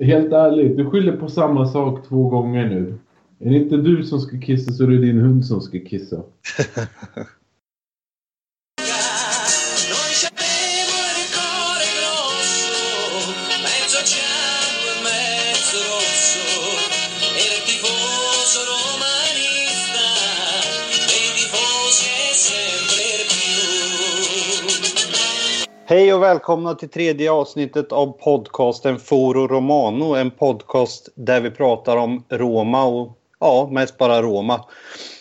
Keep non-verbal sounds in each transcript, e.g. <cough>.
Helt ärligt, du skyller på samma sak två gånger nu. Är det inte du som ska kissa så är det din hund som ska kissa. <laughs> Hej och välkomna till tredje avsnittet av podcasten Foro Romano. En podcast där vi pratar om Roma och ja, mest bara Roma.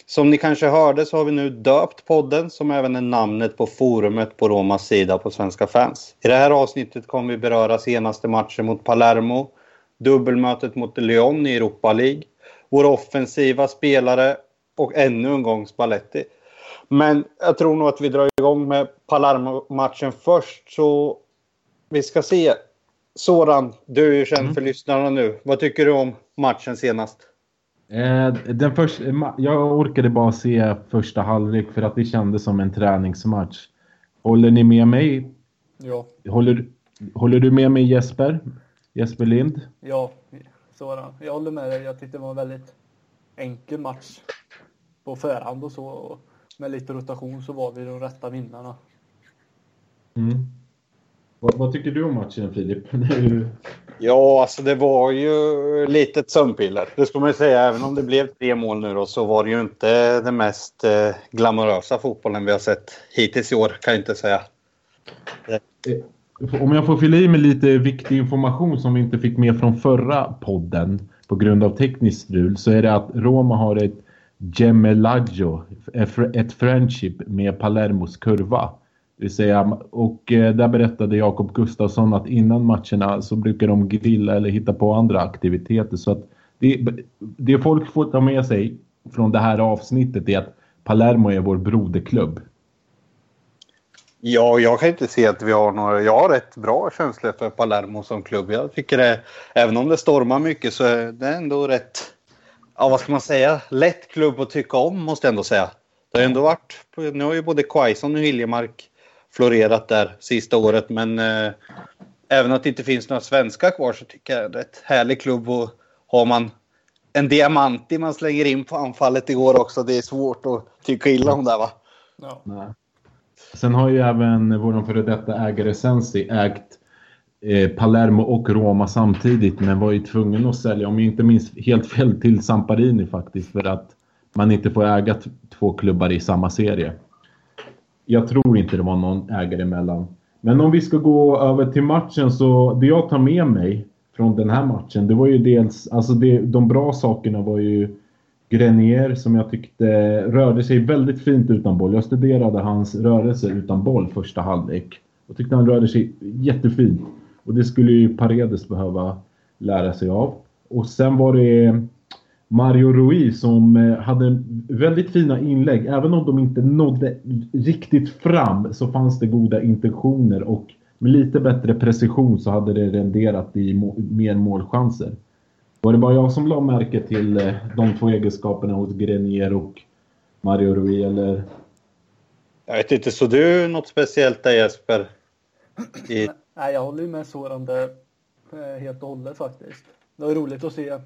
Som ni kanske hörde så har vi nu döpt podden som även är namnet på forumet på Romas sida på Svenska fans. I det här avsnittet kommer vi beröra senaste matchen mot Palermo, dubbelmötet mot Lyon i Europa League, våra offensiva spelare och ännu en gång Spalletti. Men jag tror nog att vi drar igång med Palermo-matchen först. Så vi ska se. Soran, du är ju känd mm. för lyssnarna nu. Vad tycker du om matchen senast? Eh, den först, jag orkade bara se första halvlek för att det kändes som en träningsmatch. Håller ni med mig? Ja. Håller, håller du med mig Jesper? Jesper Lind? Ja, Soran. Jag håller med dig. Jag tyckte det var en väldigt enkel match på förhand och så med lite rotation så var vi de rätta vinnarna. Mm. Vad, vad, tycker du om matchen Filip? <laughs> ja, alltså det var ju lite ett sömnpiller. Det ska man ju säga. Även om det blev tre mål nu då, så var det ju inte den mest eh, glamorösa fotbollen vi har sett hittills i år kan jag inte säga. Eh, om jag får fylla i med lite viktig information som vi inte fick med från förra podden på grund av tekniskt strul så är det att Roma har ett Gemelaggio, ett friendship med Palermos kurva. Det vill säga, och eh, där berättade Jakob Gustafsson att innan matcherna så brukar de grilla eller hitta på andra aktiviteter. Så att det, det folk får ta med sig från det här avsnittet är att Palermo är vår broderklubb. Ja, jag kan inte se att vi har några... Jag har rätt bra känslor för Palermo som klubb. Jag tycker det, även om det stormar mycket så är det ändå rätt ja, vad ska man säga, lätt klubb att tycka om måste jag ändå säga. Det har ändå varit, nu har ju både Quaison och Hiljemark florerat där sista året men eh, även att det inte finns några svenskar kvar så tycker jag det är ett härlig klubb och har man en diamanti man slänger in på anfallet igår också. Det är svårt att tycka illa om det va? Ja. Sen har ju även vår före detta ägare Sensi ägt Eh, Palermo och Roma samtidigt men var ju tvungen att sälja, om jag inte minns helt fel, till Samparini faktiskt för att man inte får äga två klubbar i samma serie. Jag tror inte det var någon ägare emellan. Men om vi ska gå över till matchen så det jag tar med mig från den här matchen det var ju dels, alltså det, de bra sakerna var ju Grenier som jag tyckte rörde sig väldigt fint utan boll. Jag studerade hans rörelse utan boll första halvlek Jag tyckte han rörde sig jättefint. Och det skulle ju Paredes behöva lära sig av. Och sen var det Mario Ruiz som eh, hade väldigt fina inlägg. Även om de inte nådde riktigt fram så fanns det goda intentioner och med lite bättre precision så hade det renderat i mer målchanser. Var det bara jag som la märke till eh, de två egenskaperna hos Grenier och Mario Rui eller? Jag vet inte, så du något speciellt där Jesper? I... Nej, jag håller ju med Soran där eh, helt och hållet faktiskt. Det var roligt att se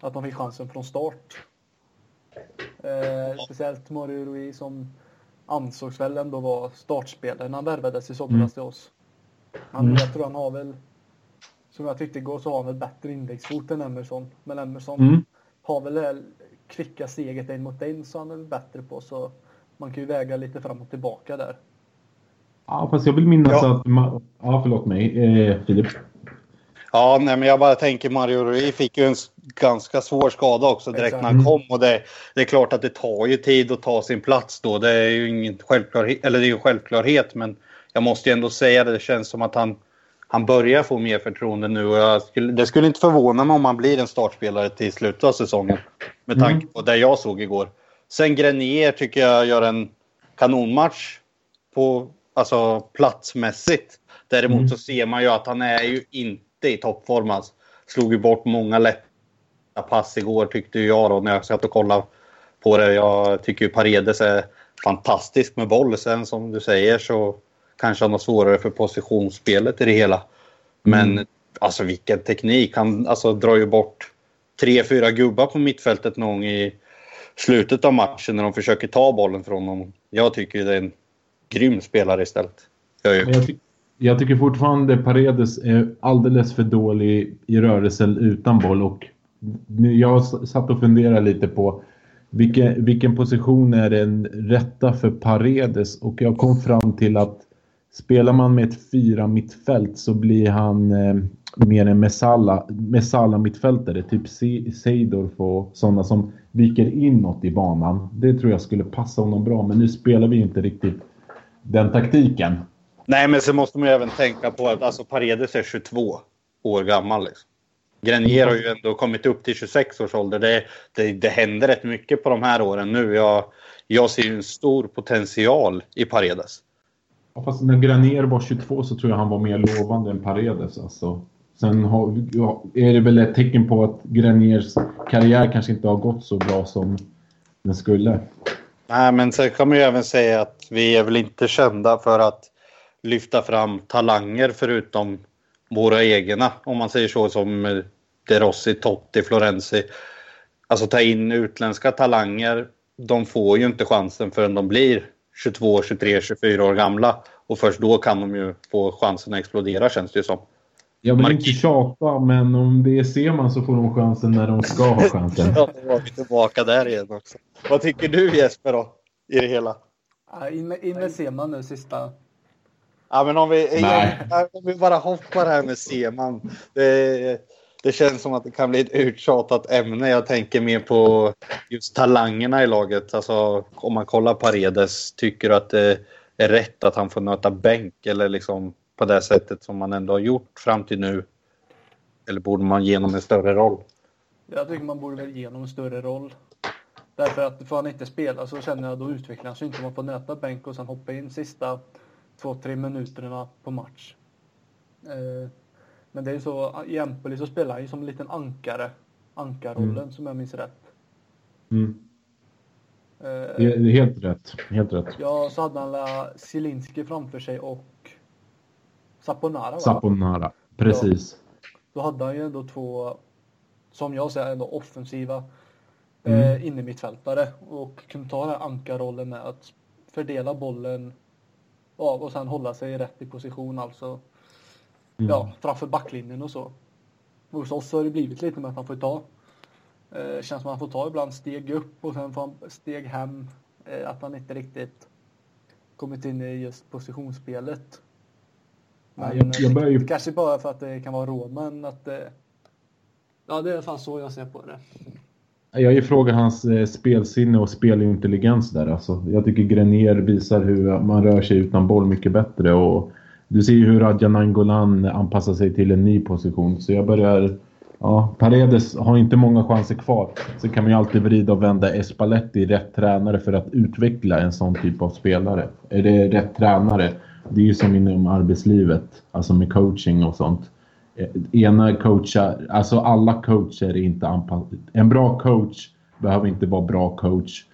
att de fick chansen från start. Eh, speciellt Mario Rui som ansågs väl ändå vara startspelare när han värvades i somras mm. till oss. Han, mm. Jag tror han har väl, som jag tyckte igår, så har han väl bättre inläggsfot än Emerson. Men Emerson mm. har väl det kvicka steget in mot in så han är bättre på. Så man kan ju väga lite fram och tillbaka där. Ja, fast jag vill minnas ja. att... Ja, förlåt mig, eh, Filip. Ja, nej, men jag bara tänker Mario Rui fick ju en ganska svår skada också direkt när han kom. Och det, det, är klart att det tar ju tid att ta sin plats då. Det är ju ingen självklarhet, eller det är ju självklarhet, men jag måste ju ändå säga det. Det känns som att han, han börjar få mer förtroende nu. Och skulle, det skulle inte förvåna mig om han blir en startspelare till slutet av säsongen. Med tanke mm. på det jag såg igår. Sen Grenier tycker jag gör en kanonmatch på alltså platsmässigt. Däremot mm. så ser man ju att han är ju inte i toppform. Alltså. Slog ju bort många lätta pass igår tyckte jag då när jag satt och kollade på det. Jag tycker ju Paredes är fantastisk med boll. Sen som du säger så kanske han har svårare för positionsspelet i det hela. Men mm. alltså vilken teknik. Han alltså, drar ju bort tre, fyra gubbar på mittfältet någon gång i slutet av matchen när de försöker ta bollen från honom. Jag tycker det är en grym spelare istället. Jag, jag, ty jag tycker fortfarande Paredes är alldeles för dålig i rörelsen utan boll och jag satt och funderade lite på vilken, vilken position är den rätta för Paredes och jag kom fram till att spelar man med ett fyra mittfält så blir han eh, mer en Messala, Messala mittfältare, typ Seidorf och sådana som viker inåt i banan. Det tror jag skulle passa honom bra, men nu spelar vi inte riktigt den taktiken. Nej, men så måste man ju även tänka på att alltså, Paredes är 22 år gammal. Liksom. Grenier har ju ändå kommit upp till 26 års ålder. Det, det, det händer rätt mycket på de här åren nu. Jag, jag ser ju en stor potential i Paredes. Ja, fast när Granier var 22 så tror jag han var mer lovande än Paredes. Alltså. Sen har, ja, är det väl ett tecken på att Graniers karriär kanske inte har gått så bra som den skulle. Nej, men sen kan man ju även säga att vi är väl inte kända för att lyfta fram talanger förutom våra egna, om man säger så, som De Rossi, Totti, Florenzi. Alltså ta in utländska talanger, de får ju inte chansen förrän de blir 22, 23, 24 år gamla. Och först då kan de ju få chansen att explodera känns det ju som. Jag vill inte tjata, men om det är Seman så får de chansen när de ska ha chansen. <laughs> ja, då var vi tillbaka där igen också. Vad tycker du Jesper då, i det hela? in, med, in med Seman nu sista Ja, men om vi, om vi bara hoppar här med Seman. Det, det känns som att det kan bli ett uttjatat ämne. Jag tänker mer på just talangerna i laget. Alltså, om man kollar Paredes, tycker du att det är rätt att han får nöta bänk eller liksom på det sättet som man ändå har gjort fram till nu? Eller borde man ge honom en större roll? Jag tycker man borde väl ge honom en större roll. Därför att får han inte spela så känner jag då utvecklar han sig inte. Man får nöta bänk och sen hoppa in sista två, tre minuterna på match. Eh, men det är ju så, i Empoli så spelar han ju som en liten ankare. Ankarrollen mm. som jag minns rätt. Mm. Det är helt rätt. Helt rätt. Ja, så hade han Zielinski framför sig och Saponara. Va? Saponara, precis. Ja. Då hade han ju ändå två, som jag säger, ändå offensiva mm. eh, innermittfältare och kunde ta den här ankarrollen med att fördela bollen av och sen hålla sig rätt i position alltså. Mm. Ja, framför backlinjen och så. Hos oss har det blivit lite med att han får ta. Eh, känns som att han får ta ibland steg upp och sen får han steg hem. Eh, att han inte riktigt kommit in i just positionsspelet. Men, jag, börjar... Kanske bara för att det kan vara råd, men att eh, Ja, det är i alla fall så jag ser på det. Jag ifrågar hans eh, spelsinne och spelintelligens där. Alltså, jag tycker Grenier visar hur man rör sig utan boll mycket bättre. Och du ser ju hur Radja Nangolan anpassar sig till en ny position. Så jag börjar... Ja, Paredes har inte många chanser kvar. Så kan man ju alltid vrida och vända Espaletti rätt tränare för att utveckla en sån typ av spelare. Är det rätt tränare? Det är ju som inom arbetslivet, alltså med coaching och sånt ena coachar, alltså alla coacher är inte anpassade. En bra coach behöver inte vara bra coach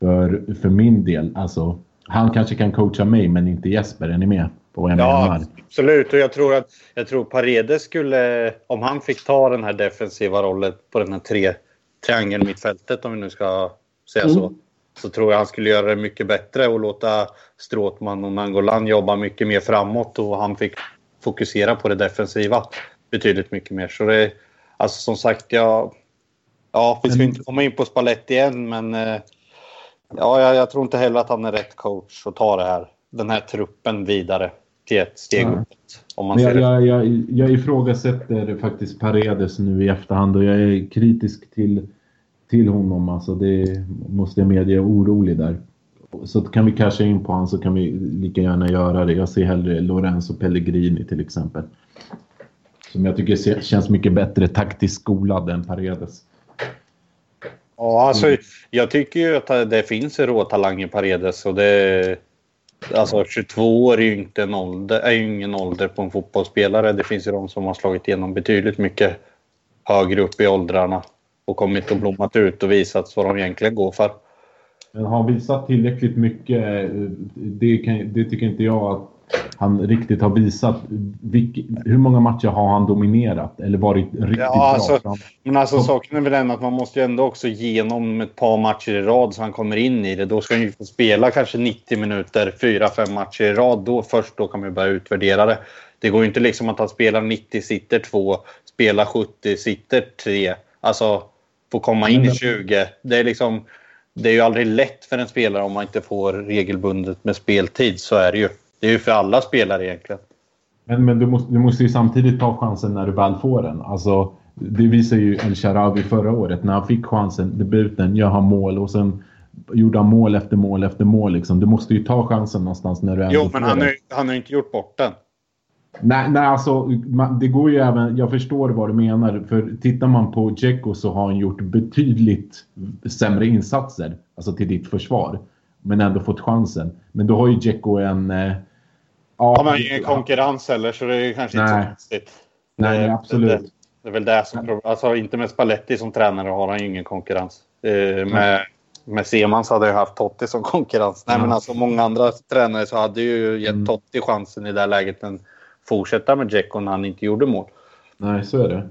för, för min del. Alltså, han kanske kan coacha mig men inte Jesper, är ni med? På vad jag ja, menar? absolut. Och jag tror att jag tror Paredes skulle, om han fick ta den här defensiva rollen på den här tre, triangelmittfältet, om vi nu ska säga mm. så, så tror jag han skulle göra det mycket bättre och låta Stråtman och Nangolan jobba mycket mer framåt och han fick fokusera på det defensiva betydligt mycket mer. Så det, alltså som sagt, jag, ja, vi ska inte komma in på Spalletti än, men eh, ja, jag, jag, tror inte heller att han är rätt coach att ta det här, den här truppen vidare till ett steg ja. Om man jag, jag, jag, jag ifrågasätter faktiskt Paredes nu i efterhand och jag är kritisk till, till honom. Alltså det måste jag medge, orolig där. Så kan vi casha in på honom så kan vi lika gärna göra det. Jag ser hellre Lorenzo Pellegrini till exempel. Som jag tycker känns mycket bättre taktiskt skolad än Paredes. Ja, alltså jag tycker ju att det finns en råtalang i Paredes och det... Alltså 22 år är ju inte en ålder, är ju ingen ålder på en fotbollsspelare. Det finns ju de som har slagit igenom betydligt mycket högre upp i åldrarna och kommit och blommat ut och visat vad de egentligen går för. Men har visat tillräckligt mycket, det, kan, det tycker inte jag att han riktigt har visat. Vilk, hur många matcher har han dominerat eller varit riktigt ja, alltså, bra? Men alltså saken är väl den att man måste ju ändå också genom ett par matcher i rad så han kommer in i det. Då ska han ju få spela kanske 90 minuter, 4-5 matcher i rad. Då, först då kan man ju börja utvärdera det. Det går ju inte liksom att han spelar 90, sitter 2, spelar 70, sitter 3. Alltså, få komma in i 20. Det är liksom... Det är ju aldrig lätt för en spelare om man inte får regelbundet med speltid. Så är det ju. Det är ju för alla spelare egentligen. Men, men du, måste, du måste ju samtidigt ta chansen när du väl får den. Alltså, det visar ju El Sharawi förra året. När han fick chansen, debuten, gör han mål och sen gjorde han mål efter mål efter mål. Liksom. Du måste ju ta chansen någonstans när du ändå Jo, men han har, han har inte gjort bort den. Nej, nej alltså det går ju även, jag förstår vad du menar. För tittar man på Dzeko så har han gjort betydligt sämre insatser. Alltså till ditt försvar. Men ändå fått chansen. Men då har ju Dzeko en... Eh, ja, har ju ingen konkurrens heller så det är kanske nej. inte så konstigt. Nej, nej absolut. Det, det, är väl det som... Alltså inte med Spalletti som tränare har han ju ingen konkurrens. Eh, med, med Semans hade jag haft Totti som konkurrens. Nej, mm. men alltså många andra tränare så hade ju gett mm. Totti chansen i det här läget. Men fortsätta med Dzeko när han inte gjorde mål. Nej, så är det.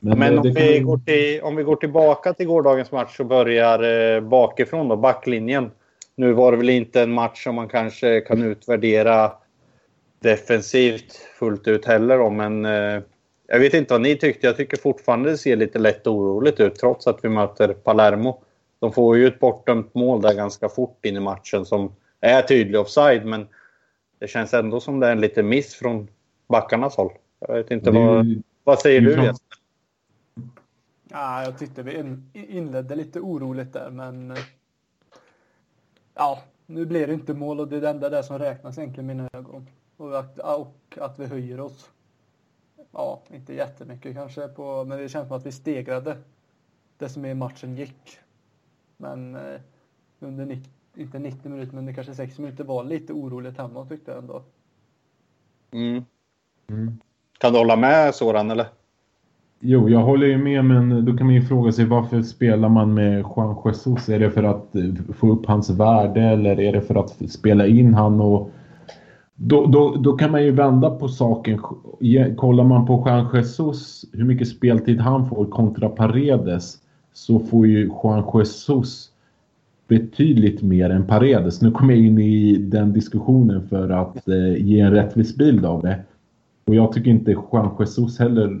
Men, Men om, vi kan... går till, om vi går tillbaka till gårdagens match och börjar eh, bakifrån då, backlinjen. Nu var det väl inte en match som man kanske kan utvärdera defensivt fullt ut heller då, men eh, jag vet inte vad ni tyckte. Jag tycker fortfarande det ser lite lätt oroligt ut trots att vi möter Palermo. De får ju ett bortdömt mål där ganska fort in i matchen som är tydlig offside, men det känns ändå som det är en liten miss från backarnas håll. Jag vet inte, vad, vad säger du Jesper? Ja, jag tyckte vi inledde lite oroligt där, men ja, nu blir det inte mål och det är det enda där som räknas egentligen i mina ögon. Och att, och att vi höjer oss. Ja, inte jättemycket kanske, på, men det känns som att vi stegrade det som i matchen gick. Men eh, under 90, inte 90 minuter, men det kanske 60 minuter var lite oroligt hemma tyckte jag ändå. Mm. Mm. Kan du hålla med Soran eller? Jo, jag håller ju med men då kan man ju fråga sig varför spelar man med Juan Jesus? Är det för att eh, få upp hans värde eller är det för att spela in han och då, då, då kan man ju vända på saken. Kollar man på Juan Jesus, hur mycket speltid han får kontra Paredes så får ju Juan Jesus betydligt mer än Paredes. Nu kommer jag in i den diskussionen för att eh, ge en rättvis bild av det. Och jag tycker inte Juan Jesus heller...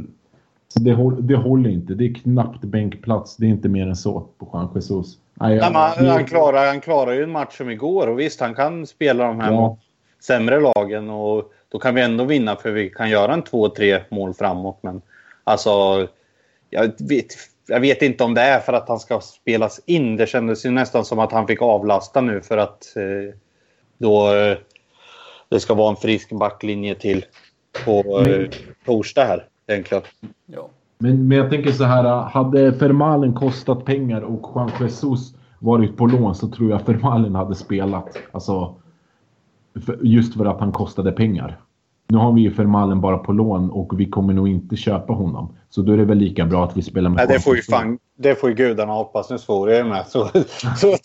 Det, det håller inte. Det är knappt bänkplats. Det är inte mer än så på Juan Jesus. Nej, Nej, han, klarar, han klarar ju en match som igår och visst, han kan spela de här ja. sämre lagen och då kan vi ändå vinna för vi kan göra en två, tre mål framåt. Men alltså, jag vet, jag vet inte om det är för att han ska spelas in. Det kändes ju nästan som att han fick avlasta nu för att eh, då eh, det ska vara en frisk backlinje till på eh, torsdag här. Ja. Men, men jag tänker så här, hade Fermalen kostat pengar och Juan Jesus varit på lån så tror jag Fermalen hade spelat. Alltså, för, just för att han kostade pengar. Nu har vi ju Fermalen bara på lån och vi kommer nog inte köpa honom. Så då är det väl lika bra att vi spelar med Nej, det får ju fan, Det får ju gudarna hoppas. Nu svor jag med. Så, <laughs> så,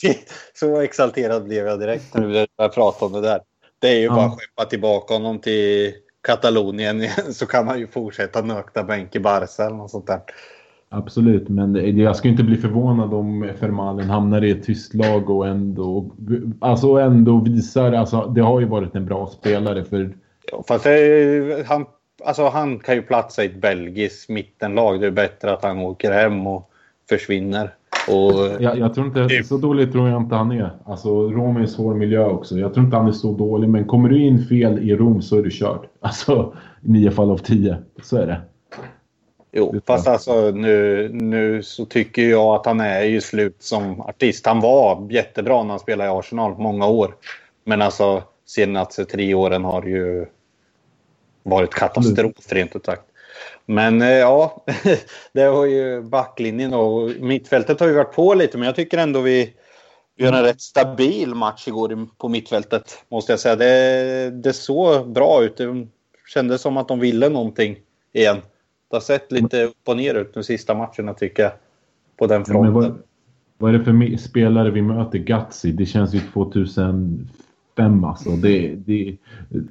så exalterad blev jag direkt när jag pratade om det där. Det är ju ja. bara att skeppa tillbaka honom till Katalonien igen så kan han ju fortsätta nökta bänk i Barca eller något sånt där. Absolut, men jag skulle inte bli förvånad om Fermalen hamnar i ett tyst lag och ändå, alltså ändå visar, alltså det har ju varit en bra spelare för... Ja, fast det, han, alltså han kan ju platsa i ett belgiskt mittenlag. Det är bättre att han åker hem och försvinner. Och, jag, jag, tror inte, så dålig tror jag inte han är. Alltså Rom är en svår miljö också. Jag tror inte han är så dålig. Men kommer du in fel i Rom så är du körd. <laughs> Alltså nio fall av tio. Så är det. Jo, fast alltså nu, nu så tycker jag att han är ju slut som artist. Han var jättebra när han spelade i Arsenal många år. Men alltså senaste tre åren har ju varit katastrof rent ut sagt. Men eh, ja, <laughs> det har ju backlinjen och mittfältet har ju varit på lite men jag tycker ändå vi, vi har en rätt stabil match igår på mittfältet måste jag säga. Det, det såg bra ut. Det kändes som att de ville någonting igen. Det har sett lite upp och ner ut de sista matcherna tycker jag. På den fronten. Ja, vad, vad, är det för spelare vi möter? Gutsi. Det känns ju 2005 fem alltså. Det, det,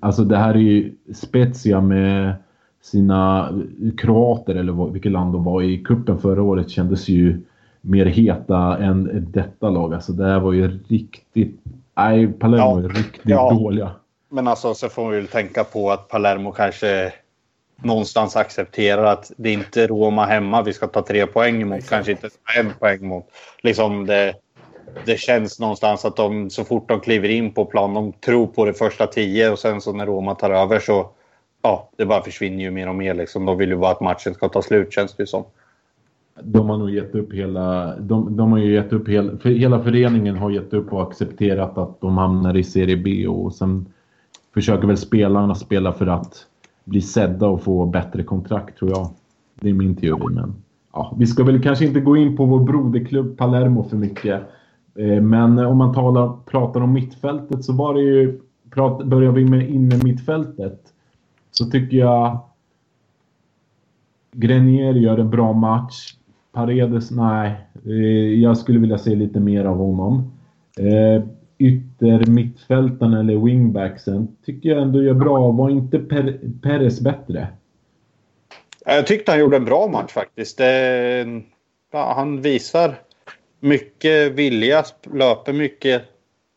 alltså det här är ju Spezia med sina kroater eller vilket land de var i kuppen förra året kändes ju mer heta än detta lag. Alltså det här var ju riktigt... Nej, Palermo ja, är riktigt ja. dåliga. Men alltså så får vi väl tänka på att Palermo kanske någonstans accepterar att det är inte Roma hemma vi ska ta tre poäng emot. Kanske inte en poäng mot. Liksom det, det känns någonstans att de så fort de kliver in på plan, de tror på det första tio och sen så när Roma tar över så ja, det bara försvinner ju mer och mer. Liksom. De vill ju bara att matchen ska ta slut känns det ju som. De har nog gett upp hela... De, de har ju gett upp hela... För hela föreningen har gett upp och accepterat att de hamnar i Serie B och sen försöker väl spelarna spela för att bli sedda och få bättre kontrakt tror jag. Det är min teori men... Ja, vi ska väl kanske inte gå in på vår broderklubb Palermo för mycket. Eh, men om man talar, pratar om mittfältet så var det ju... Prat, börjar vi med inne mittfältet så tycker jag Grenier gör en bra match. Paredes, nej. Eh, jag skulle vilja se lite mer av honom. Eh, ytter mittfältarna eller wingbacksen tycker jag ändå gör bra. Var inte per Peres bättre? Jag tyckte han gjorde en bra match faktiskt. Han visar mycket vilja, löper mycket.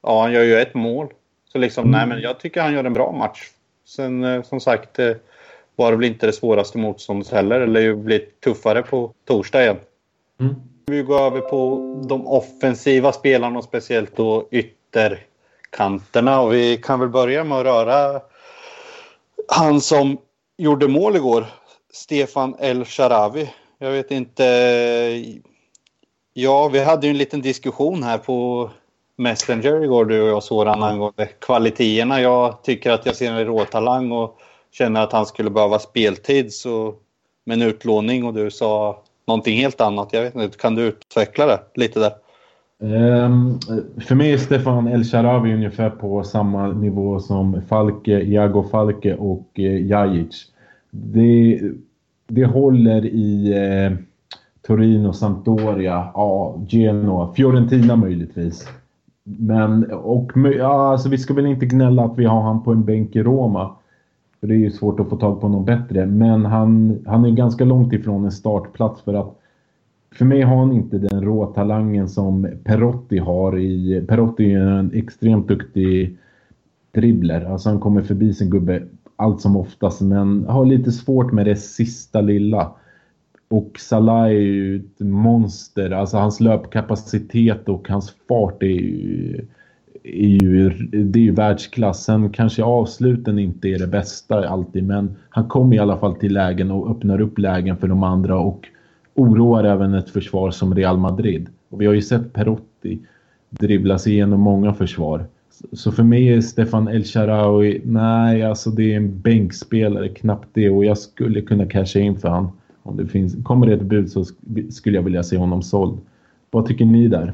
Ja, han gör ju ett mål. Så liksom, mm. nej men jag tycker han gör en bra match. Sen eh, som sagt eh, var det väl inte det svåraste motståndet heller. Eller ju blir tuffare på torsdag igen. Mm. Vi går över på de offensiva spelarna och speciellt då ytterkanterna. Och vi kan väl börja med att röra han som gjorde mål igår. Stefan El Sharawi. Jag vet inte. Ja, vi hade ju en liten diskussion här på Messenger igår du och jag Soran angående kvaliteterna. Jag tycker att jag ser en råtalang och känner att han skulle behöva speltid så med en utlåning och du sa någonting helt annat. Jag vet inte, kan du utveckla det lite där? Um, för mig är Stefan El Sharawi ungefär på samma nivå som Falke, Iago Falke och eh, Jajic. Det, det håller i eh, Torino, Sampdoria, ja, Genoa, Fiorentina möjligtvis. Men, och ja, alltså vi ska väl inte gnälla att vi har han på en bänk i Roma. För det är ju svårt att få tag på någon bättre. Men han, han är ganska långt ifrån en startplats för att för mig har han inte den råtalangen som Perotti har i... Perotti är en extremt duktig dribbler. Alltså han kommer förbi sin gubbe allt som oftast men har lite svårt med det sista lilla. Och Salah är ju ett monster. Alltså hans löpkapacitet och hans fart är ju, är ju, det är ju världsklass. Sen kanske avsluten inte är det bästa alltid men han kommer i alla fall till lägen och öppnar upp lägen för de andra och oroar även ett försvar som Real Madrid. Och vi har ju sett Perotti dribbla sig igenom många försvar. Så för mig är Stefan El Sharawi, nej alltså det är en bänkspelare, knappt det och jag skulle kunna casha in för honom. Om det finns, kommer det ett bud så skulle jag vilja se honom såld. Vad tycker ni där?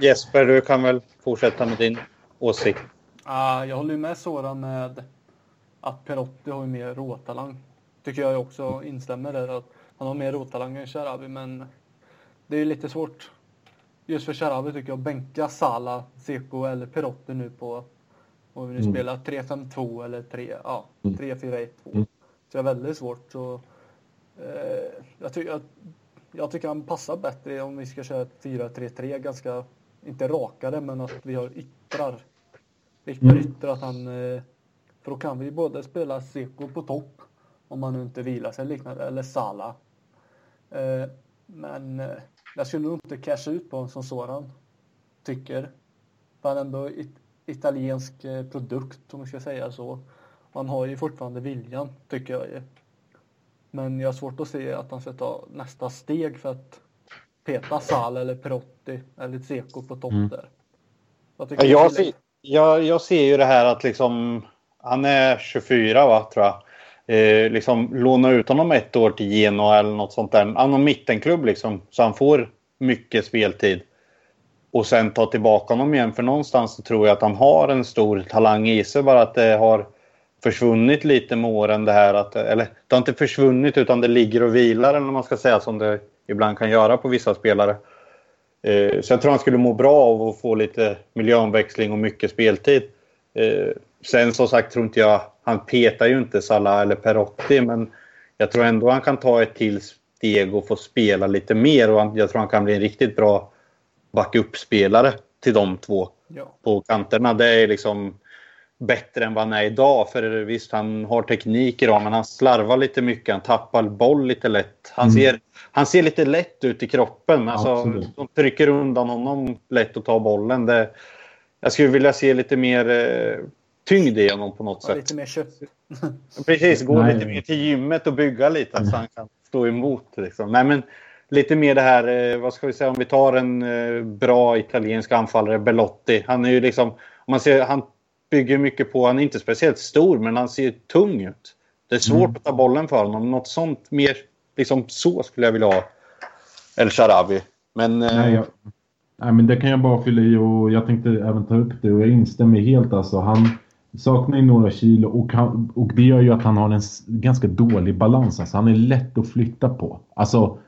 Jesper, du kan väl fortsätta med din åsikt. Uh, jag håller med Soran med att Perotti har mer råtalang. Tycker jag också instämmer där. Att han har mer råtalang än Sharabi, men det är lite svårt. Just för Sharabi tycker jag bänka Sala, Seko eller Perotti nu på om vi nu mm. spelar 3-5-2 eller 3, ja, 3-4-1-2. Mm. Så det är väldigt svårt. Så jag, ty jag, jag, tycker han passar bättre om vi ska köra 4-3-3 ganska, inte rakare, men att vi har yttrar. Viktor mm. yttrar att han, eh, för då kan vi både spela Seko på topp, om han inte vilar sig liknande, eller Sala. Eh, men jag skulle nog inte casha ut på en som sådan, tycker. För han är ändå it italiensk produkt, om man ska säga så. Han har ju fortfarande viljan, tycker jag ju. Men jag har svårt att se att han ska ta nästa steg för att peta Sal eller Perotti eller Tseko på topp mm. där. Jag, jag, ser, jag, jag, ser ju det här att liksom han är 24 va, tror jag. Eh, liksom låna ut honom ett år till Genoa eller något sånt där. Han har mittenklubb liksom. Så han får mycket speltid. Och sen ta tillbaka honom igen. För någonstans så tror jag att han har en stor talang i sig. Bara att det har försvunnit lite med åren det här att, eller det har inte försvunnit utan det ligger och vilar eller man ska säga som det ibland kan göra på vissa spelare. Eh, så jag tror han skulle må bra av att få lite miljöomväxling och mycket speltid. Eh, sen som sagt tror inte jag, han petar ju inte Salah eller Perotti men jag tror ändå han kan ta ett till steg och få spela lite mer och jag tror han kan bli en riktigt bra backup-spelare till de två ja. på kanterna. Det är liksom bättre än vad han är idag. För visst, han har teknik idag, men han slarvar lite mycket. Han tappar boll lite lätt. Han, mm. ser, han ser lite lätt ut i kroppen. Alltså, de trycker undan honom lätt att ta bollen. Det, jag skulle vilja se lite mer eh, tyngd i honom på något sätt. Lite mer kött. <laughs> Precis, gå Nej. lite mer till gymmet och bygga lite så han kan stå emot. Liksom. Nej, men lite mer det här, eh, vad ska vi säga, om vi tar en eh, bra italiensk anfallare, Belotti. Han är ju liksom, om man ser, han bygger mycket på, han är inte speciellt stor, men han ser tung ut. Det är svårt mm. att ta bollen för honom. Något sånt mer, liksom så skulle jag vilja ha. El Sharawi. Men... Eh, Nej, jag, nej, men det kan jag bara fylla i och jag tänkte även ta upp det och jag instämmer helt alltså. Han saknar ju några kilo och, han, och det gör ju att han har en ganska dålig balans. Alltså, han är lätt att flytta på. Alltså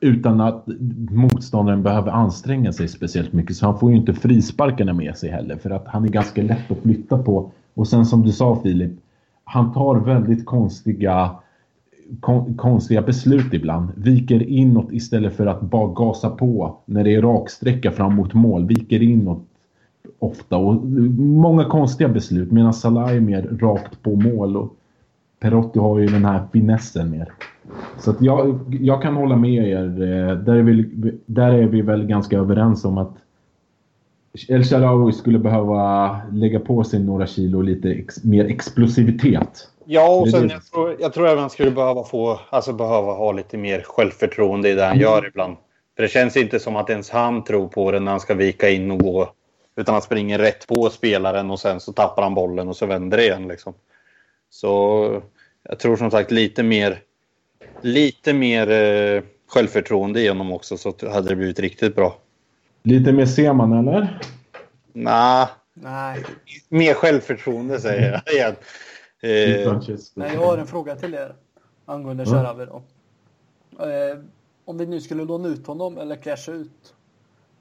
utan att motståndaren behöver anstränga sig speciellt mycket. Så han får ju inte frisparkarna med sig heller för att han är ganska lätt att flytta på. Och sen som du sa Filip, han tar väldigt konstiga kon, konstiga beslut ibland. Viker inåt istället för att bara gasa på när det är raksträcka fram mot mål. Viker inåt ofta och många konstiga beslut medan Salah är mer rakt på mål. Och Perotti har ju den här finessen mer. Så jag, jag kan hålla med er. Eh, där är, vi, där är vi väl ganska överens om att El Sharawi skulle behöva lägga på sig några kilo och lite ex, mer explosivitet. Ja, och sen, jag, tror, jag tror även han skulle behöva, få, alltså behöva ha lite mer självförtroende i det han gör ibland. För det känns inte som att ens han tror på det när han ska vika in och gå. Utan han springer rätt på spelaren och sen så tappar han bollen och så vänder det igen. Liksom. Så jag tror som sagt lite mer lite mer eh, självförtroende i honom också så hade det blivit riktigt bra. Lite mer Seman eller? Nah, Nej. Mer självförtroende säger jag igen. Eh, Nej, jag har en fråga till er angående Sharawi då. Eh, om vi nu skulle låna ut honom eller casha ut.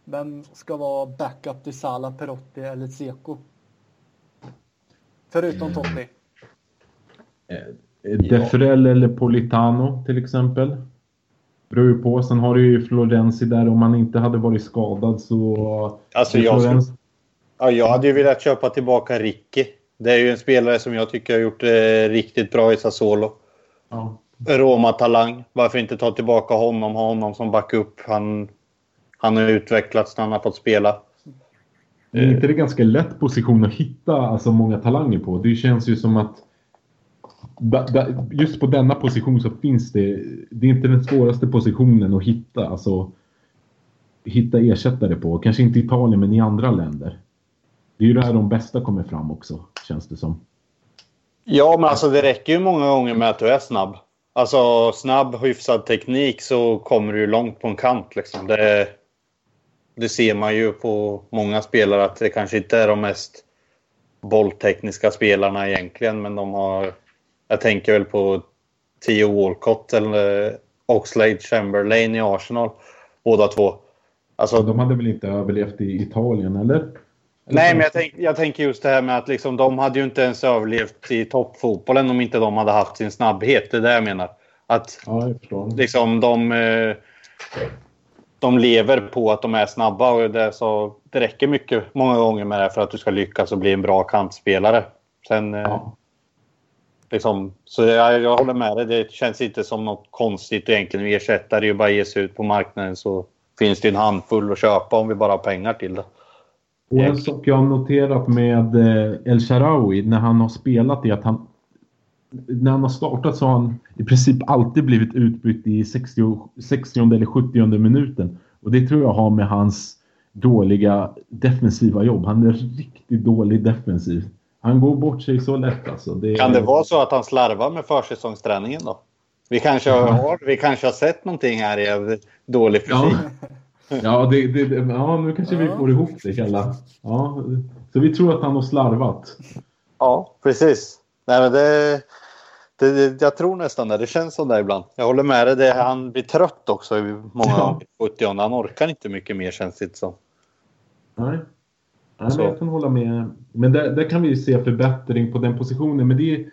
Vem ska vara backup till Salah, Perotti eller Seko? Förutom mm. Totti. Eh, Defrel eller Politano till exempel. Beror ju på. Sen har du ju Florenzi där. Om han inte hade varit skadad så... Alltså jag, skulle... ja, jag hade ju velat köpa tillbaka Ricky. Det är ju en spelare som jag tycker har gjort det riktigt bra i Sassuolo. Ja. Roma-talang. Varför inte ta tillbaka honom, ha honom som backup. Han, han har utvecklats när han har fått spela. Det är inte det ganska lätt position att hitta alltså, många talanger på? Det känns ju som att just på denna position så finns det, det är inte den svåraste positionen att hitta, alltså hitta ersättare på. Kanske inte i Italien men i andra länder. Det är ju där de bästa kommer fram också, känns det som. Ja, men alltså det räcker ju många gånger med att du är snabb. Alltså snabb, hyfsad teknik så kommer du långt på en kant liksom. Det, det ser man ju på många spelare att det kanske inte är de mest bolltekniska spelarna egentligen, men de har jag tänker väl på Theo Walcott eller Oxlade Chamberlain i Arsenal. Båda två. Alltså, de hade väl inte överlevt i Italien, eller? eller Nej, men jag, tänk, jag, tänker just det här med att liksom, de hade ju inte ens överlevt i toppfotbollen om inte de hade haft sin snabbhet. Det är det jag menar. Att ja, jag liksom, de, eh, de lever på att de är snabba och det, så, det räcker mycket många gånger med det för att du ska lyckas och bli en bra kantspelare. Sen, eh, ja. Liksom, så jag, jag håller med dig. Det känns inte som något konstigt egentligen. Vi ersätter det ju bara ge sig ut på marknaden så finns det en handfull att köpa om vi bara har pengar till det. Och en sak jag har noterat med eh, El Sharawi när han har spelat är att han när han har startat så har han i princip alltid blivit utbytt i 60, 60 eller 70 minuten. Och det tror jag har med hans dåliga defensiva jobb. Han är riktigt dålig defensiv. Han går bort sig så lätt alltså. Det... Kan det vara så att han slarvar med försäsongsträningen då? Vi kanske har, vi kanske har sett någonting här i dålig fysik. Ja, ja, det, det, ja nu kanske vi får ihop det hela. Ja, så vi tror att han har slarvat. Ja, precis. Nej, men det, det, jag tror nästan det. Det känns som det ibland. Jag håller med dig. Det, han blir trött också i många ja. 70 Han orkar inte mycket mer känns det som. Nej. Ja, men jag kan hålla med. Men där, där kan vi ju se förbättring på den positionen. Men det är,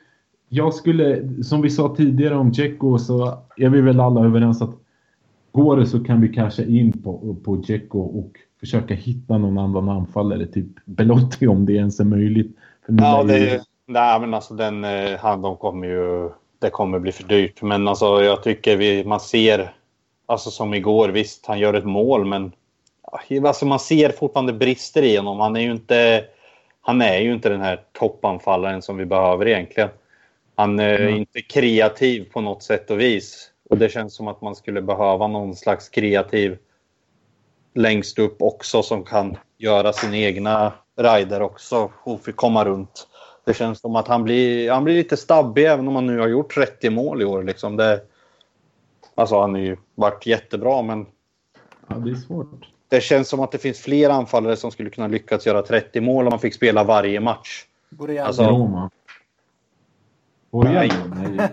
jag skulle, som vi sa tidigare om Dzeko så är vi väl alla överens att går det så kan vi casha in på, på Dzeko och försöka hitta någon annan anfallare, typ Belotti om det ens är möjligt. ja, det, ju... nej, men alltså den, eh, han, de kommer ju, det kommer bli för dyrt. Men alltså jag tycker vi, man ser, alltså som igår, visst han gör ett mål men alltså man ser fortfarande brister i honom. Han är ju inte, han är ju inte den här toppanfallaren som vi behöver egentligen. Han är mm. inte kreativ på något sätt och vis. Och det känns som att man skulle behöva någon slags kreativ längst upp också som kan göra sina egna rider också och komma runt. Det känns som att han blir, han blir lite stabbig även om han nu har gjort 30 mål i år. Liksom det, alltså han har ju varit jättebra men... Ja, det är svårt. Det känns som att det finns fler anfallare som skulle kunna lyckas göra 30 mål om man fick spela varje match. Alltså, Roma. Nej. Nej,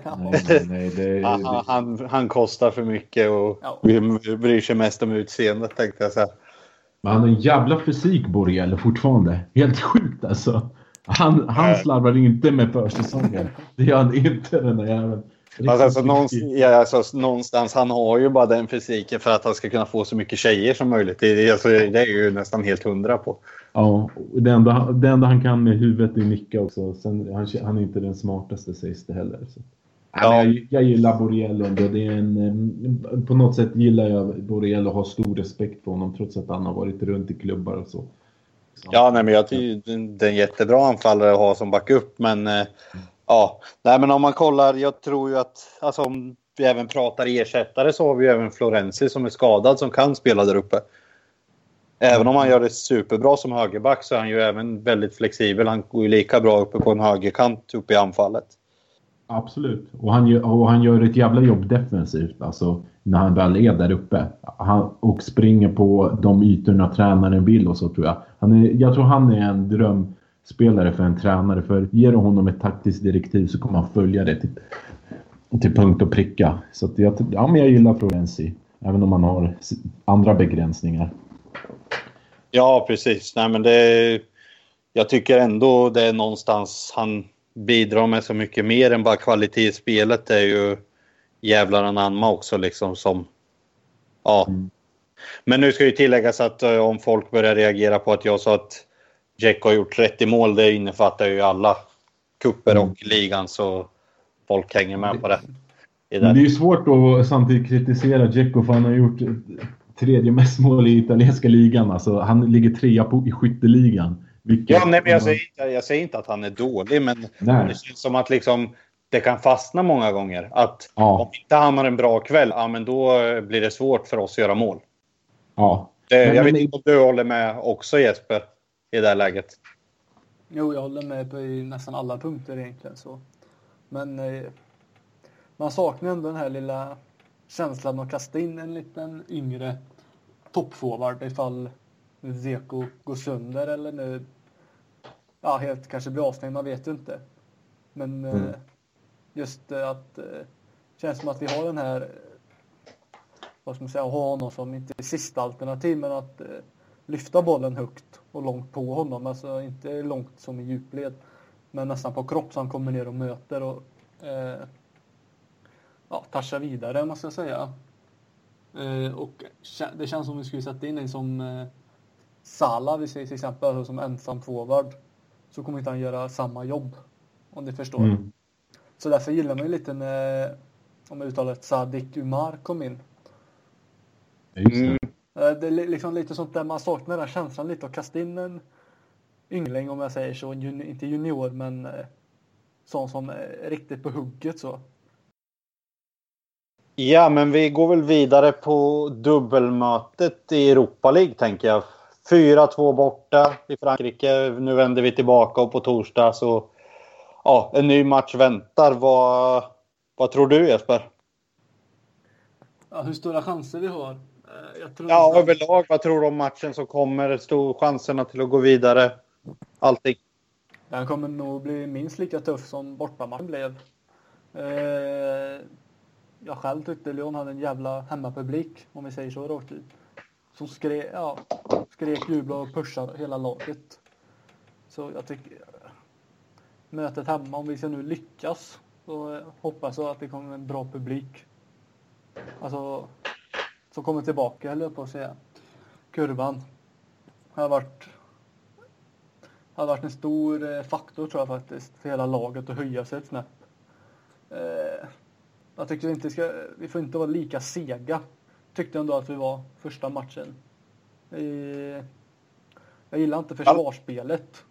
nej, nej, det, han, <laughs> han, han, kostar för mycket och ja. vi bryr sig mest om utseendet tänkte jag säga. Men han har en jävla fysik Borrell fortfarande. Helt sjukt alltså. Han, han slarvar inte med försäsongen. Det gör han inte den där jäveln. Alltså, alltså, någonstans, ja, alltså, någonstans, han har ju bara den fysiken för att han ska kunna få så mycket tjejer som möjligt. Det, alltså, det är ju nästan helt hundra på. Ja, det enda, det enda han kan med huvudet är nicka också. Sen, han, han är inte den smartaste sägs det heller. Så. Ja. Jag, jag gillar Borrell ändå. Det är en, på något sätt gillar jag Borrell och har stor respekt för honom trots att han har varit runt i klubbar och så. så. Ja, nej, men jag tycker det är en jättebra anfallare att ha som backup. Men mm ja, nej, men om man kollar. Jag tror ju att alltså, om vi även pratar ersättare så har vi ju även Florenzi som är skadad som kan spela där uppe. Även om han gör det superbra som högerback så är han ju även väldigt flexibel. Han går ju lika bra uppe på en högerkant uppe i anfallet. Absolut. Och han, gör, och han gör ett jävla jobb defensivt. Alltså när han väl är där uppe. Han, och springer på de ytorna tränaren vill och så tror jag. Han är, jag tror han är en dröm drömspelare för en tränare. För ger du honom ett taktiskt direktiv så kommer han följa det till, till punkt och pricka. Så att jag, ja, men jag gillar Florenzi. Även om han har andra begränsningar. Ja, precis. Nej, men det, jag tycker ändå det är någonstans han bidrar med så mycket mer än bara kvalitet i spelet. Det är ju jävlar anamma också liksom som... Ja. Mm. Men nu ska ju tilläggas att uh, om folk börjar reagera på att jag sa att Jack har gjort 30 mål, det innefattar ju alla kupper mm. och ligan så folk hänger med på det. Det är ju svårt att samtidigt kritisera Dzeko för han har gjort tredje mest mål i italienska ligan. Alltså, han ligger trea på, i skytteligan. Vilket, ja, nej, men jag, säger inte, jag säger inte att han är dålig, men nej. det känns som att liksom, det kan fastna många gånger. Att ja. om inte han har en bra kväll, ja, men då blir det svårt för oss att göra mål. Ja. Det, jag men, vet inte om du håller med också Jesper i det här läget. Jo, jag håller med på nästan alla punkter egentligen. Så. Men eh, man saknar ändå den här lilla känslan att kasta in en liten yngre toppforward ifall Zeko går sönder eller nu ja, helt kanske blir avstängd, man vet ju inte. Men mm. eh, just eh, att eh, känns som att vi har den här vad ska man säga, ha honom som inte är sista alternativ men att lyfta bollen högt och långt på honom. Alltså inte långt som i djupled men nästan på kropp så han kommer ner och möter och eh, ja, toucha vidare, man ska säga. Eh, och det känns som vi skulle sätta in en som eh, Sala, vi säger till exempel, alltså som ensam forward. Så kommer inte han göra samma jobb. Om ni förstår. Mm. Så därför gillar man ju lite när, om jag uttalar det, Sadik Umar kom in. Mm. Det är liksom lite sånt där man saknar den känslan lite att kasta in en yngling om jag säger så. Inte junior men eh, sån som är riktigt på hugget så. Ja, men vi går väl vidare på dubbelmötet i Europa League tänker jag. 4-2 borta i Frankrike. Nu vänder vi tillbaka och på torsdag så ja, en ny match väntar. Vad, vad tror du Jesper? Ja, hur stora chanser vi har? Eh, ja, att... överlag. Vad tror du om matchen som kommer? Stor chanserna till att gå vidare? Allting. Den kommer nog bli minst lika tuff som bortamatchen blev. Eh, jag själv tyckte Lyon hade en jävla hemmapublik, om vi säger så rakt ut. Som skrev, ja, skrek, jublade och pushade hela laget. Så jag tycker mötet hemma, om vi ska nu lyckas, så hoppas jag att det kommer en bra publik. Alltså, som kommer tillbaka, eller på att säga. Kurvan har varit har varit en stor eh, faktor tror jag faktiskt för hela laget att höja sig ett snäpp. Eh, jag tycker inte ska, vi får inte vara lika sega. Tyckte ändå att vi var första matchen. jag gillar inte försvarsspelet.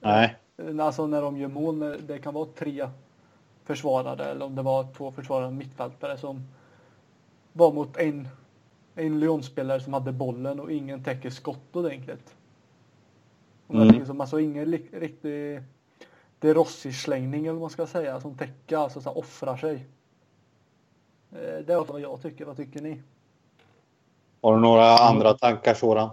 Nej. Eh, alltså när de gör mål, det kan vara tre försvarare eller om det var två försvarare mittfältare som var mot en, en Lyon-spelare som hade bollen och ingen täcker skott ordentligt. Mm. Man såg ingen riktig De Rossi-slängning eller vad man ska säga som täcker, alltså så offrar sig. Eh, det är vad jag tycker. Vad tycker ni? Har du några andra tankar Soran?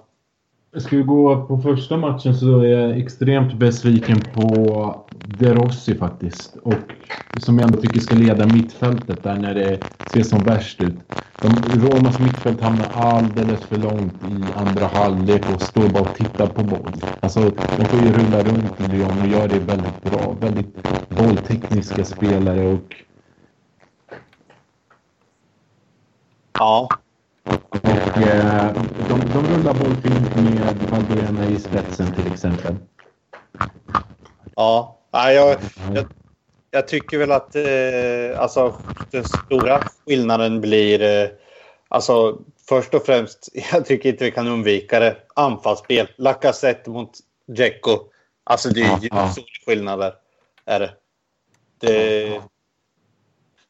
Ska vi gå på första matchen så är jag extremt besviken på De Rossi faktiskt. Och som jag ändå tycker ska leda mittfältet där när det ser som värst ut. De, Romas mittfält hamnar alldeles för långt i andra halvlek och står bara och tittar på boll. Alltså, de får ju rulla runt i Lyon och gör det väldigt bra. Väldigt bolltekniska spelare och... Ja, och eh, de, de rullar boll fint med Valbuena i spetsen till exempel. Ja, jag, jag, jag tycker väl att eh, alltså, den stora skillnaden blir... Eh, alltså, först och främst, <laughs> jag tycker inte vi kan undvika det. Anfallsspel. Lacazette mot Dzeko. Alltså det är ju ja, stora skillnader. Är det. Det,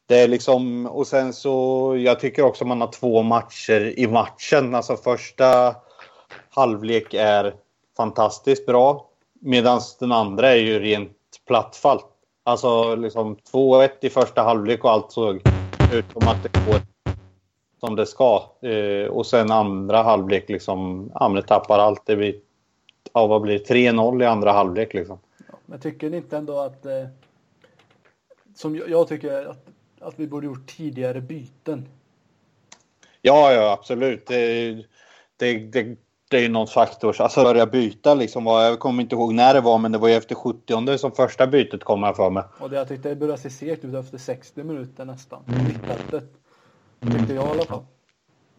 det är liksom, och sen så, jag tycker också man har två matcher i matchen. Alltså första halvlek är fantastiskt bra. Medan den andra är ju rent plattfall. Alltså liksom 2-1 i första halvlek och allt såg ut som att det går som det ska. Eh, och sen andra halvlek liksom, det tappar allt. Det blir, ja vad blir 3-0 i andra halvlek liksom. Ja, men tycker ni inte ändå att eh, som jag, jag tycker att att vi borde gjort tidigare byten. Ja, ja absolut. Det, det, det, det är ju någon faktor. Alltså börja byta liksom. Jag kommer inte ihåg när det var, men det var ju efter 70 som första bytet kom jag för mig. Och det jag tyckte det började se segt ut efter 60 minuter nästan. Mittfältet. Tyckte jag i alla fall.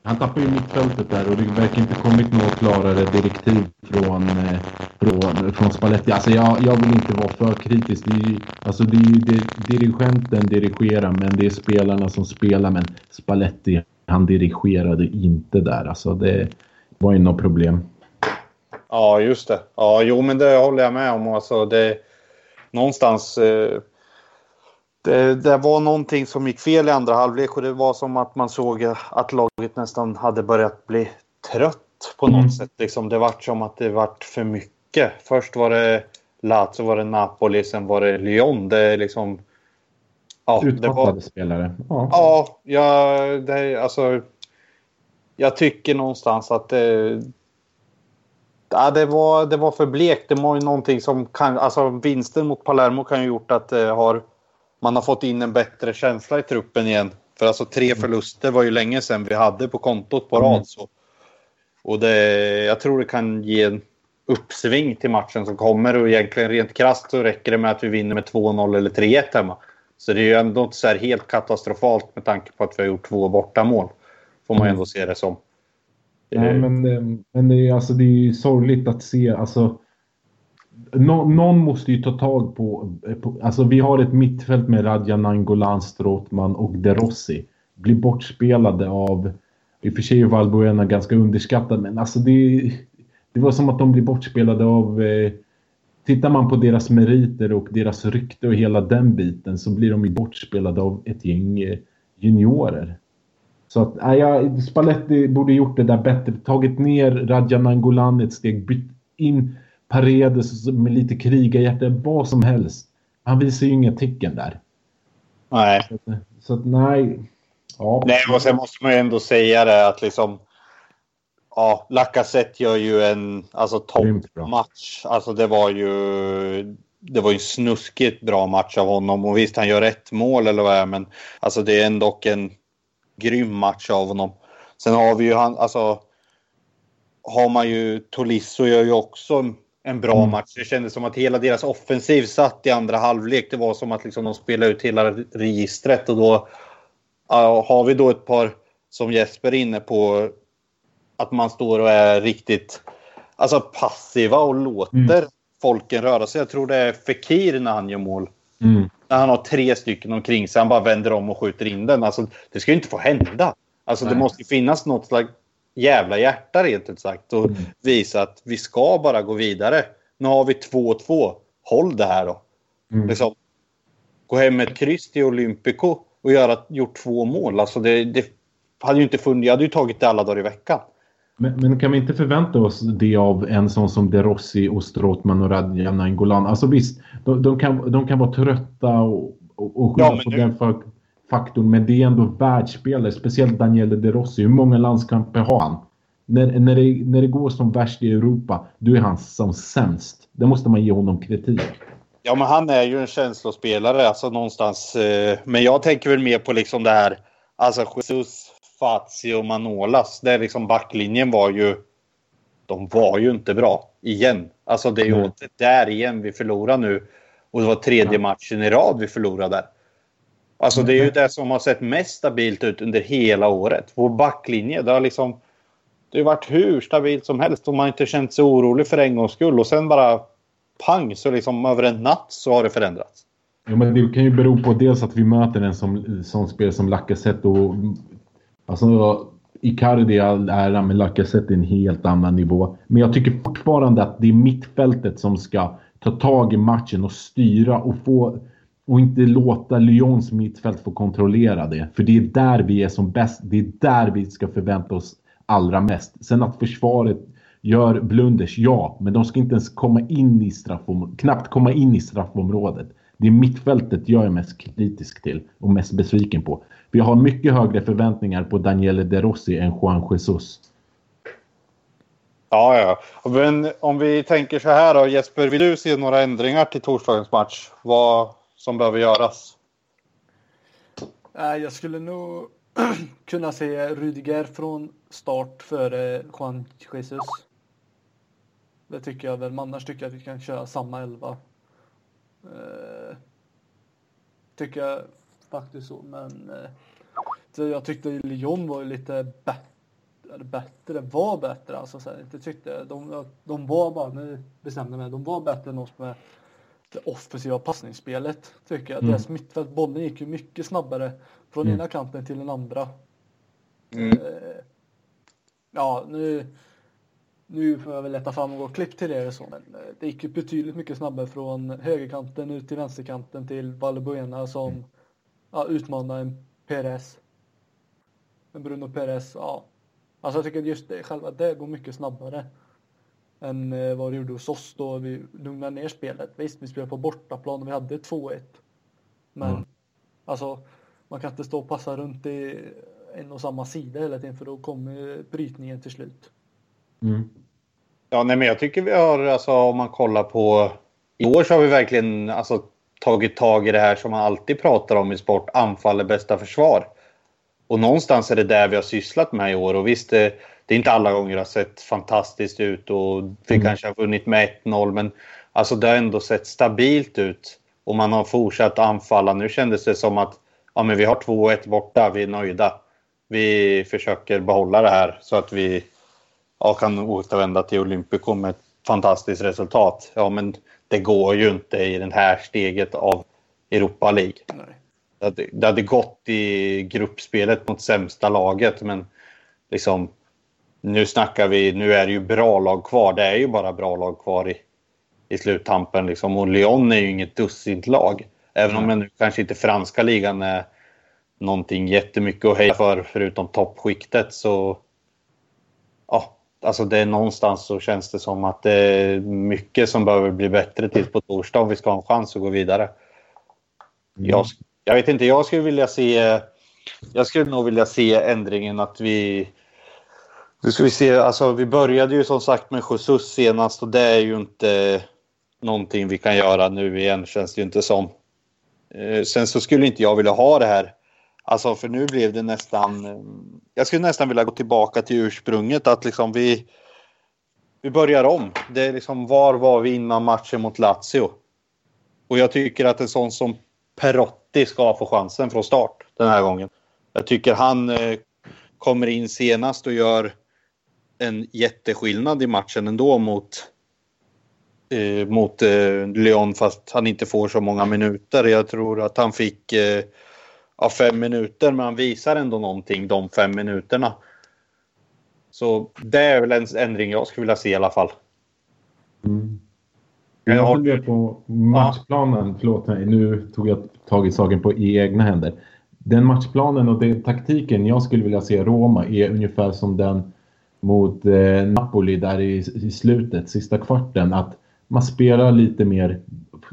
Han tappar ju mittfältet där och det verkar inte kommit några klarare direktiv från, eh, från, från Spalletti. Alltså jag, jag vill inte vara för kritisk. Det är, alltså det är ju dirigenten dirigerar men det är spelarna som spelar. Men Spalletti han dirigerade inte där. Alltså det var ju något problem. Ja, just det. Ja, jo, men det håller jag med om. Alltså det, någonstans eh, det, det, var någonting som gick fel i andra halvlek och det var som att man såg att laget nästan hade börjat bli trött på något mm. sätt. Liksom, det var som att det vart för mycket. Först var det Lazio, var det Napoli, sen var det Lyon. Det är liksom... Ja, Utmattade var, spelare. Ja, ja jag, det, alltså, jag tycker någonstans att det... Ja, det, var, det var för blekt. Det var ju någonting som kan... Alltså vinsten mot Palermo kan ju gjort att det har man har fått in en bättre känsla i truppen igen. För alltså tre mm. förluster var ju länge sedan vi hade på kontot på rad. Mm. Så. Och det, jag tror det kan ge en uppsving till matchen som kommer och egentligen rent krasst så räcker det med att vi vinner med 2-0 eller 3-1 hemma. Så det är ju ändå inte så här helt katastrofalt med tanke på att vi har gjort två bortamål. Får man mm. ändå se det som. Nej, men, men det, är, alltså, det är sorgligt att se. Alltså, Nå, någon måste ju ta tag på, på, Alltså vi har ett mittfält med Radja Nangolan, Strootman och De Rossi. Blir bortspelade av... I och för sig är Valbuena ganska underskattad men alltså det... Det var som att de blir bortspelade av... Eh, tittar man på deras meriter och deras rykte och hela den biten så blir de ju bortspelade av ett gäng eh, juniorer. Så att, äh, ja, Spalletti borde gjort det där bättre. Tagit ner Radja Nangolan ett steg, bytt in Paredes med lite krigarhjärta, vad som helst. Han visar ju inga tecken där. Nej. Så, så att, nej. Ja. Nej, och sen måste man ju ändå säga det att liksom. Ja, Lacazette gör ju en alltså, toppmatch. Alltså det var ju. Det var ju en snuskigt bra match av honom och visst han gör ett mål eller vad det är men alltså det är ändå en grym match av honom. Sen har vi ju han, alltså har man ju Tolisso gör ju också en bra mm. match. Det kändes som att hela deras offensiv satt i andra halvlek. Det var som att liksom de spelade ut hela registret och då uh, har vi då ett par som Jesper är inne på att man står och är riktigt alltså passiva och låter mm. folken röra sig. Jag tror det är Fekir när han gör mål. Mm. När han har tre stycken omkring sig, han bara vänder om och skjuter in den. Alltså, det ska ju inte få hända. Alltså, det måste finnas något slags jävla hjärta rent ut sagt och mm. visa att vi ska bara gå vidare. Nu har vi 2-2. Håll det här då. Mm. Liksom, gå hem med ett kryss till Olympico och göra, gjort två mål. Alltså det, det hade ju inte funnits. Jag hade ju tagit det alla dagar i veckan. Men, men, kan vi inte förvänta oss det av en sån som De Rossi och Strootman och Radja Nainggolan? Alltså visst, de, de, kan, de kan vara trötta och, och, och skylla ja, på nu... den faktorn, men det är ändå världsspelare, speciellt Daniele De Rossi. Hur många landskamper har han? När, när, det, när det går som värst i Europa, då är han som sämst. Det måste man ge honom kritik. Ja, men han är ju en känslospelare, alltså någonstans. Eh, men jag tänker väl mer på liksom det här, alltså Jesus, Fazio och Manolas. Där liksom backlinjen var ju, de var ju inte bra igen. Alltså det är ju mm. där igen vi förlorar nu. Och det var tredje matchen i rad vi förlorade där. Alltså det är ju mm. det som har sett mest stabilt ut under hela året. Vår backlinje, det har liksom... Det har varit hur stabilt som helst och man har inte känt sig orolig för en gångs skull. Och sen bara pang, så liksom över en natt så har det förändrats. Ja, men det kan ju bero på dels att vi möter en som, som spel som Lacazette och... Alltså, Icardi all ära, men Lacazette är en helt annan nivå. Men jag tycker fortfarande att det är mittfältet som ska ta tag i matchen och styra och få och inte låta Lyons mittfält få kontrollera det. För det är där vi är som bäst. Det är där vi ska förvänta oss allra mest. Sen att försvaret gör blunders, ja. Men de ska inte ens komma in i straffområdet. Knappt komma in i straffområdet. Det är mittfältet jag är mest kritisk till och mest besviken på. Vi har mycket högre förväntningar på Daniele De Rossi än Juan Jesus. Ja, ja. Men om vi tänker så här då, Jesper, vill du se några ändringar till torsdagens match? Vad, som behöver göras? Jag skulle nog <clears throat> kunna se Rydiger från start före Juan Jesus. Det tycker jag väl, men annars tycker jag att vi kan köra samma elva. Uh, tycker jag faktiskt så, men uh, jag tyckte Lyon var ju lite bättre, bättre, var bättre alltså. Så här, inte tyckte, de, de var bara, nu bestämde mig, de var bättre än oss med det offensiva passningsspelet tycker jag. Mm. Deras mittfält, bollen gick ju mycket snabbare från mm. ena kanten till den andra. Mm. Eh, ja, nu, nu får jag väl leta fram något klipp till det så, men eh, det gick ju betydligt mycket snabbare från högerkanten ut till vänsterkanten till Valbuena som mm. Ja, utmanar en Perez. En Bruno Perez, ja. Alltså jag tycker just det, själva det går mycket snabbare än eh, vad det gjorde hos oss då vi lugnade ner spelet. Visst, vi spelade på bortaplan och vi hade 2-1. Men mm. alltså, man kan inte stå och passa runt i en och samma sida hela tiden för då kommer brytningen till slut. Mm. Ja, nej, men jag tycker vi har, alltså om man kollar på i år så har vi verkligen alltså, tagit tag i det här som man alltid pratar om i sport, anfall är bästa försvar. Och någonstans är det där vi har sysslat med i år och visst, det, det är inte alla gånger det har sett fantastiskt ut och vi mm. kanske har vunnit med 1-0 men alltså det har ändå sett stabilt ut och man har fortsatt anfalla. Nu kändes det som att ja, men vi har 2-1 borta, vi är nöjda. Vi försöker behålla det här så att vi ja, kan återvända till Olympico med ett fantastiskt resultat. Ja, men det går ju inte i det här steget av Europa League. Det hade, det hade gått i gruppspelet mot sämsta laget men liksom nu snackar vi, nu är det ju bra lag kvar. Det är ju bara bra lag kvar i, i sluttampen. Liksom. Och Lyon är ju inget dussint lag. Även om nu kanske inte franska ligan är någonting jättemycket att heja för förutom toppskiktet så... Ja, alltså det är någonstans så känns det som att det är mycket som behöver bli bättre till på torsdag om vi ska ha en chans att gå vidare. Mm. Jag, jag vet inte, jag skulle vilja se... Jag skulle nog vilja se ändringen att vi nu ska vi se, alltså vi började ju som sagt med Jesus senast och det är ju inte någonting vi kan göra nu igen känns det ju inte som. Eh, sen så skulle inte jag vilja ha det här. Alltså för nu blev det nästan, eh, jag skulle nästan vilja gå tillbaka till ursprunget att liksom vi, vi börjar om. Det är liksom var var vi innan matchen mot Lazio? Och jag tycker att en sån som Perotti ska få chansen från start den här gången. Jag tycker han eh, kommer in senast och gör en jätteskillnad i matchen ändå mot, eh, mot eh, Lyon fast han inte får så många minuter. Jag tror att han fick eh, ja, fem minuter men han visar ändå någonting de fem minuterna. Så det är väl en ändring jag skulle vilja se i alla fall. Mm. Jag funderar på matchplanen. Ja. Förlåt mig, nu tog jag tag i saken på i egna händer. Den matchplanen och den taktiken jag skulle vilja se Roma är ungefär som den mot eh, Napoli där i, i slutet, sista kvarten. Att man spelar lite mer,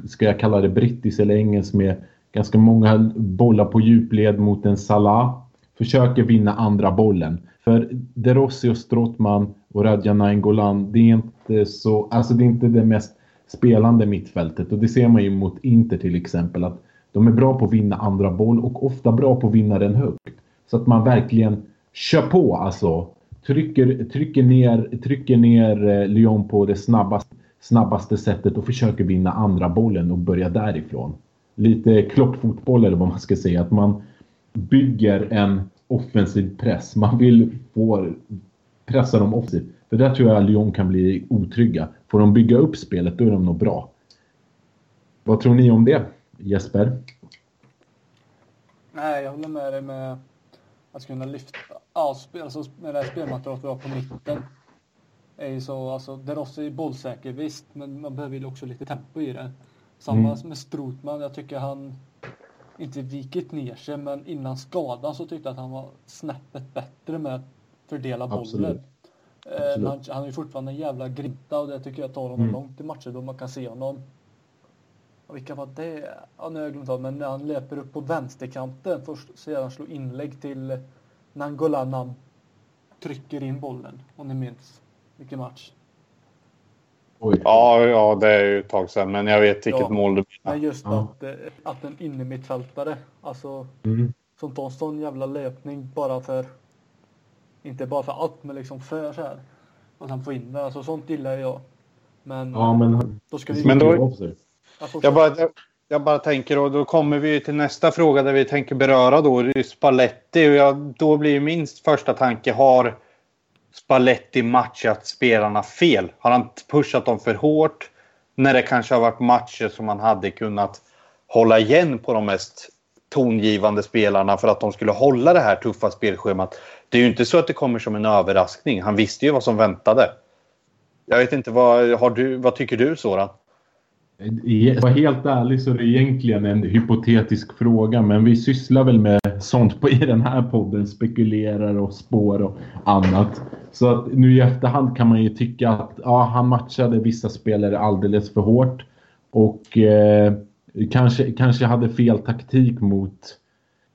ska jag kalla det brittiskt eller engelskt med ganska många bollar på djupled mot en Salah. Försöker vinna andra bollen. För De Rossi och Strottman och Radja Nainggolan, det är inte så, alltså det är inte det mest spelande mittfältet. Och det ser man ju mot Inter till exempel. att De är bra på att vinna andra boll och ofta bra på att vinna den högt. Så att man verkligen kör på alltså. Trycker, trycker, ner, trycker ner eh, Lyon på det snabbaste, snabbaste sättet och försöker vinna andra bollen och börja därifrån. Lite klockfotboll eller vad man ska säga. Att man bygger en offensiv press. Man vill få pressa dem offensivt. För där tror jag att Lyon kan bli otrygga. Får de bygga upp spelet, då är de nog bra. Vad tror ni om det, Jesper? Nej, jag håller med dig med att kunna lyfta ja, alltså med det här spelmaterialet vi har på mitten. Är ju så, alltså, det är bollsäker visst, men man behöver ju också lite tempo i det. Samma mm. med Strotman, jag tycker han inte vikit ner sig, men innan skadan så tyckte jag att han var snäppet bättre med att fördela bollen. Eh, han, han är fortfarande en jävla grinta och det tycker jag tar honom mm. långt i matcher då man kan se honom. Och vilka var det? Ja, nu har jag glömt av, men när han löper upp på vänsterkanten först sedan slår inlägg till Nangola när han trycker in bollen. Om ni minns vilken match. Oj. Ja, ja, det är ju ett tag sedan, men jag vet vilket ja, mål du menar. Men just ja. att, eh, att en innermittfältare, alltså mm. som tar en sån jävla löpning bara för inte bara för allt, men liksom för så här. Och sen få in det. Alltså sånt gillar jag. Men, ja, men då ska vi... Men då, jag, bara, jag bara tänker och då kommer vi till nästa fråga där vi tänker beröra då Spalletti. Och jag, då blir min första tanke, har Spalletti matchat spelarna fel? Har han pushat dem för hårt? När det kanske har varit matcher som man hade kunnat hålla igen på de mest tongivande spelarna för att de skulle hålla det här tuffa spelschemat. Det är ju inte så att det kommer som en överraskning. Han visste ju vad som väntade. Jag vet inte, vad, har du, vad tycker du Soran? Var helt ärlig så är det egentligen en hypotetisk fråga men vi sysslar väl med sånt på, i den här podden, spekulerar och spår och annat. Så att nu i efterhand kan man ju tycka att ja, han matchade vissa spelare alldeles för hårt och eh, kanske, kanske hade fel taktik mot,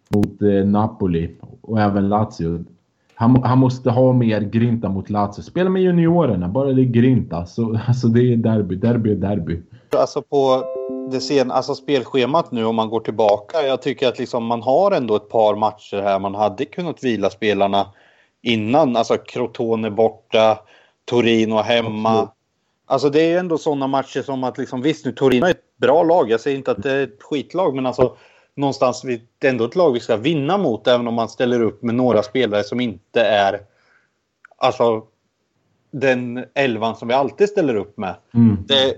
mot eh, Napoli och även Lazio. Han, han, måste ha mer grinta mot Lazio. Spela med juniorerna, bara det är grinta. Alltså, alltså det är derby, derby är derby. Alltså på det sen, alltså spelschemat nu om man går tillbaka. Jag tycker att liksom man har ändå ett par matcher här man hade kunnat vila spelarna innan. Alltså Crotone borta, Torino hemma. Absolut. Alltså det är ändå sådana matcher som att liksom visst nu Torino är ett bra lag. Jag säger inte att det är ett skitlag men alltså någonstans det är ändå ett lag vi ska vinna mot även om man ställer upp med några spelare som inte är alltså den elvan som vi alltid ställer upp med. Mm. Det,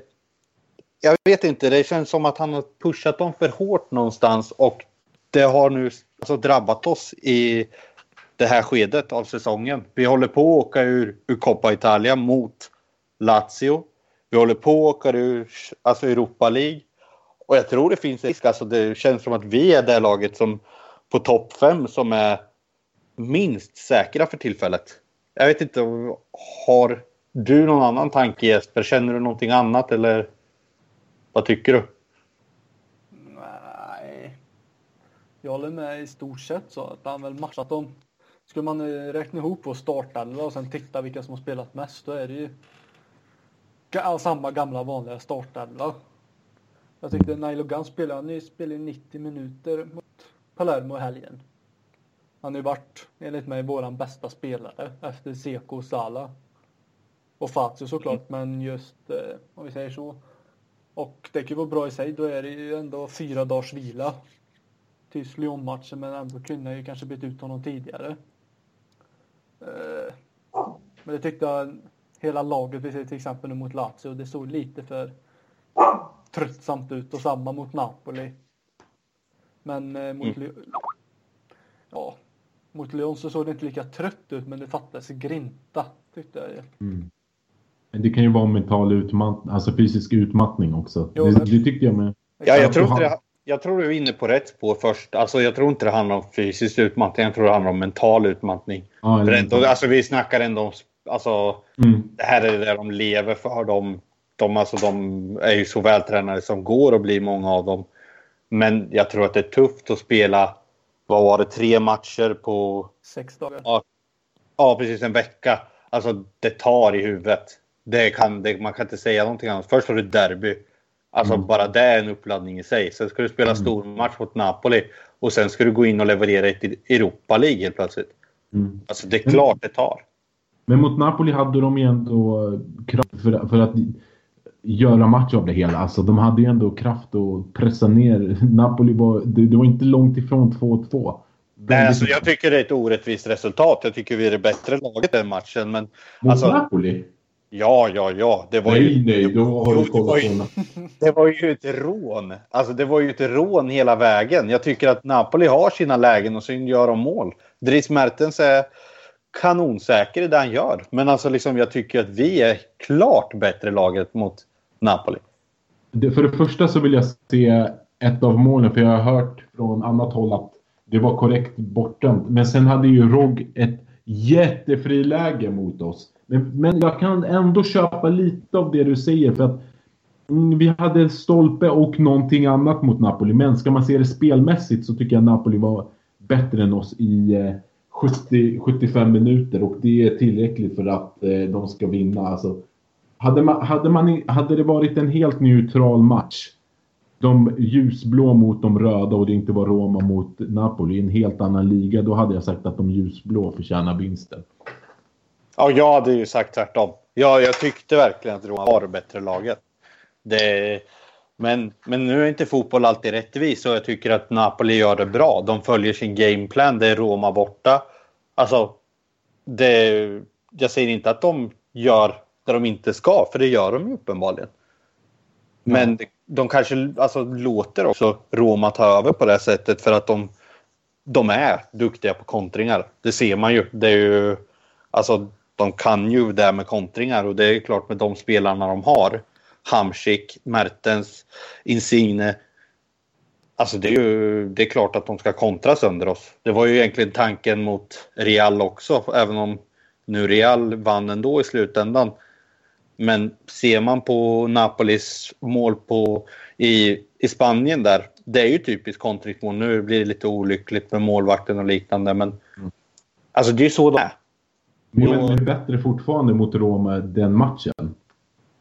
jag vet inte, det känns som att han har pushat dem för hårt någonstans och det har nu alltså drabbat oss i det här skedet av säsongen. Vi håller på att åka ur, ur Coppa Italia mot Lazio. Vi håller på att åka ur alltså Europa League. Och jag tror det finns risk. Alltså det känns som att vi är det laget som på topp fem som är minst säkra för tillfället. Jag vet inte, har du någon annan tanke Jesper? Känner du någonting annat eller vad tycker du? Nej, jag håller med i stort sett så att han väl matchat dem. Skulle man eh, räkna ihop vår startelva och sen titta vilka som har spelat mest då är det ju samma gamla vanliga startelva. Jag tyckte Nailo Gunn spelade, han spelade 90 minuter mot Palermo i helgen. Han har ju varit, enligt mig, våran bästa spelare efter Seko och Sala. och Fazio såklart, men just eh, om vi säger så. Och det kan ju vara bra i sig, då är det ju ändå fyra dagars vila till Lyon-matchen, men ändå kunde ju kanske byta ut honom tidigare. Eh, men det tyckte jag hela laget, vi ser till exempel nu mot Lazio, det såg lite för tröttsamt ut och samma mot Napoli. Men eh, mot, mm. ja, mot Lyon så såg det inte lika trött ut, men det fattades grinta tyckte jag. Mm. Det kan ju vara mental utmattning, alltså fysisk utmattning också. Jo, det, det, tyckte jag med. Ja, jag tror, inte det, jag tror du är inne på rätt spår först. Alltså, jag tror inte det handlar om fysisk utmattning, jag tror det handlar om mental utmattning. Ja, för ändå, alltså, vi snackar ändå om... Alltså, mm. Det här är det de lever för. De, de, alltså, de är ju så vältränade som går och blir många av dem. Men jag tror att det är tufft att spela, vad var det, tre matcher på... Sex dagar. Ja, ja precis en vecka. Alltså det tar i huvudet. Det kan, det, man kan inte säga någonting annat. Först har du derby. Alltså mm. bara det är en uppladdning i sig. Sen ska du spela mm. stormatch mot Napoli. Och sen ska du gå in och leverera ett Europa League helt plötsligt. Mm. Alltså det är klart det tar. Men mot Napoli hade de ju ändå kraft för, för att göra match av det hela. Alltså, de hade ju ändå kraft att pressa ner. Napoli var, det, det var inte långt ifrån 2-2. Nej, alltså, jag tycker det är ett orättvist resultat. Jag tycker vi är det bättre laget den matchen. Men, Mot alltså, Napoli? Ja, ja, ja. Det var nej, ju, nej, då har du kollat på <laughs> Det var ju ett rån. Alltså, det var ju ett rån hela vägen. Jag tycker att Napoli har sina lägen och så gör de mål. Dries Mertens är kanonsäker i det han gör. Men alltså, liksom, jag tycker att vi är klart bättre laget mot Napoli. Det, för det första så vill jag se ett av målen, för jag har hört från annat håll att det var korrekt bortdömt. Men sen hade ju Rogg ett jättefriläge mot oss. Men, men jag kan ändå köpa lite av det du säger för att mm, vi hade stolpe och någonting annat mot Napoli. Men ska man se det spelmässigt så tycker jag Napoli var bättre än oss i eh, 70, 75 minuter och det är tillräckligt för att eh, de ska vinna. Alltså, hade, man, hade, man, hade det varit en helt neutral match de ljusblå mot de röda och det inte var Roma mot Napoli i en helt annan liga, då hade jag sagt att de ljusblå förtjänar vinsten. Ja, jag hade ju sagt tvärtom. Ja, jag tyckte verkligen att Roma var det bättre laget. Det, men, men nu är inte fotboll alltid rättvis och jag tycker att Napoli gör det bra. De följer sin gameplan. Det är Roma borta. Alltså, det, jag säger inte att de gör det de inte ska, för det gör de ju uppenbarligen. Men det, de kanske alltså, låter också Roma ta över på det sättet för att de, de är duktiga på kontringar. Det ser man ju. Det är ju alltså, de kan ju det med kontringar och det är klart med de spelarna de har. Hamsik, Mertens, Insigne. Alltså det är ju det är klart att de ska kontra sönder oss. Det var ju egentligen tanken mot Real också, även om nu Real vann ändå i slutändan. Men ser man på Napolis mål på, i, i Spanien där, det är ju typiskt kontringsmål. Nu blir det lite olyckligt med målvakten och liknande, men mm. alltså det är ju så det är. Jo, men det är bättre fortfarande mot Roma den matchen.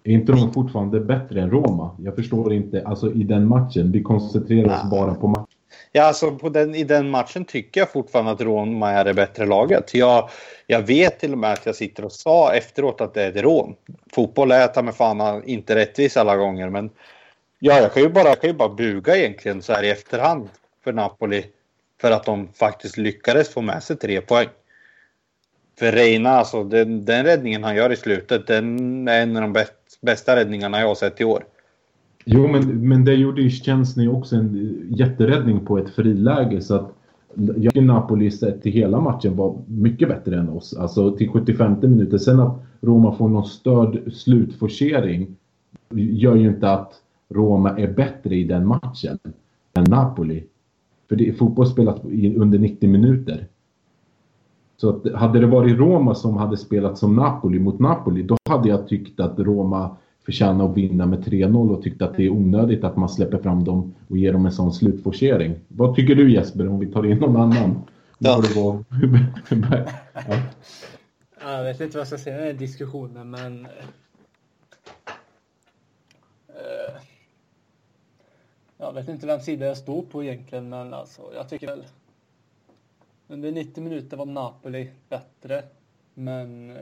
Är inte de fortfarande bättre än Roma? Jag förstår inte. Alltså i den matchen. Vi koncentrerar oss bara på matchen. Ja, alltså på den, i den matchen tycker jag fortfarande att Roma är det bättre laget. Jag, jag vet till och med att jag sitter och sa efteråt att det är ett rån. Fotboll är ta med fan inte rättvis alla gånger, men ja, jag kan ju bara, jag kan ju bara buga egentligen så här i efterhand för Napoli för att de faktiskt lyckades få med sig tre poäng. För Reina, alltså den, den räddningen han gör i slutet, den är en av de bäst, bästa räddningarna jag har sett i år. Jo, men, men det gjorde ju Szczęsny också en eh, jätteräddning på ett friläge. Så att jag tycker Napoli sett till hela matchen var mycket bättre än oss. Alltså till 75 minuter. Sen att Roma får någon störd slutforcering gör ju inte att Roma är bättre i den matchen än Napoli. För det är fotboll spelat under 90 minuter. Så att hade det varit Roma som hade spelat som Napoli mot Napoli, då hade jag tyckt att Roma förtjänar att vinna med 3-0 och tyckte att det är onödigt att man släpper fram dem och ger dem en sån slutforcering. Vad tycker du Jesper om vi tar in någon annan? Ja. <laughs> ja. jag vet inte vad jag ska säga i den här diskussionen men uh, jag vet inte vem sida jag står på egentligen men alltså jag tycker väl under 90 minuter var Napoli bättre men uh,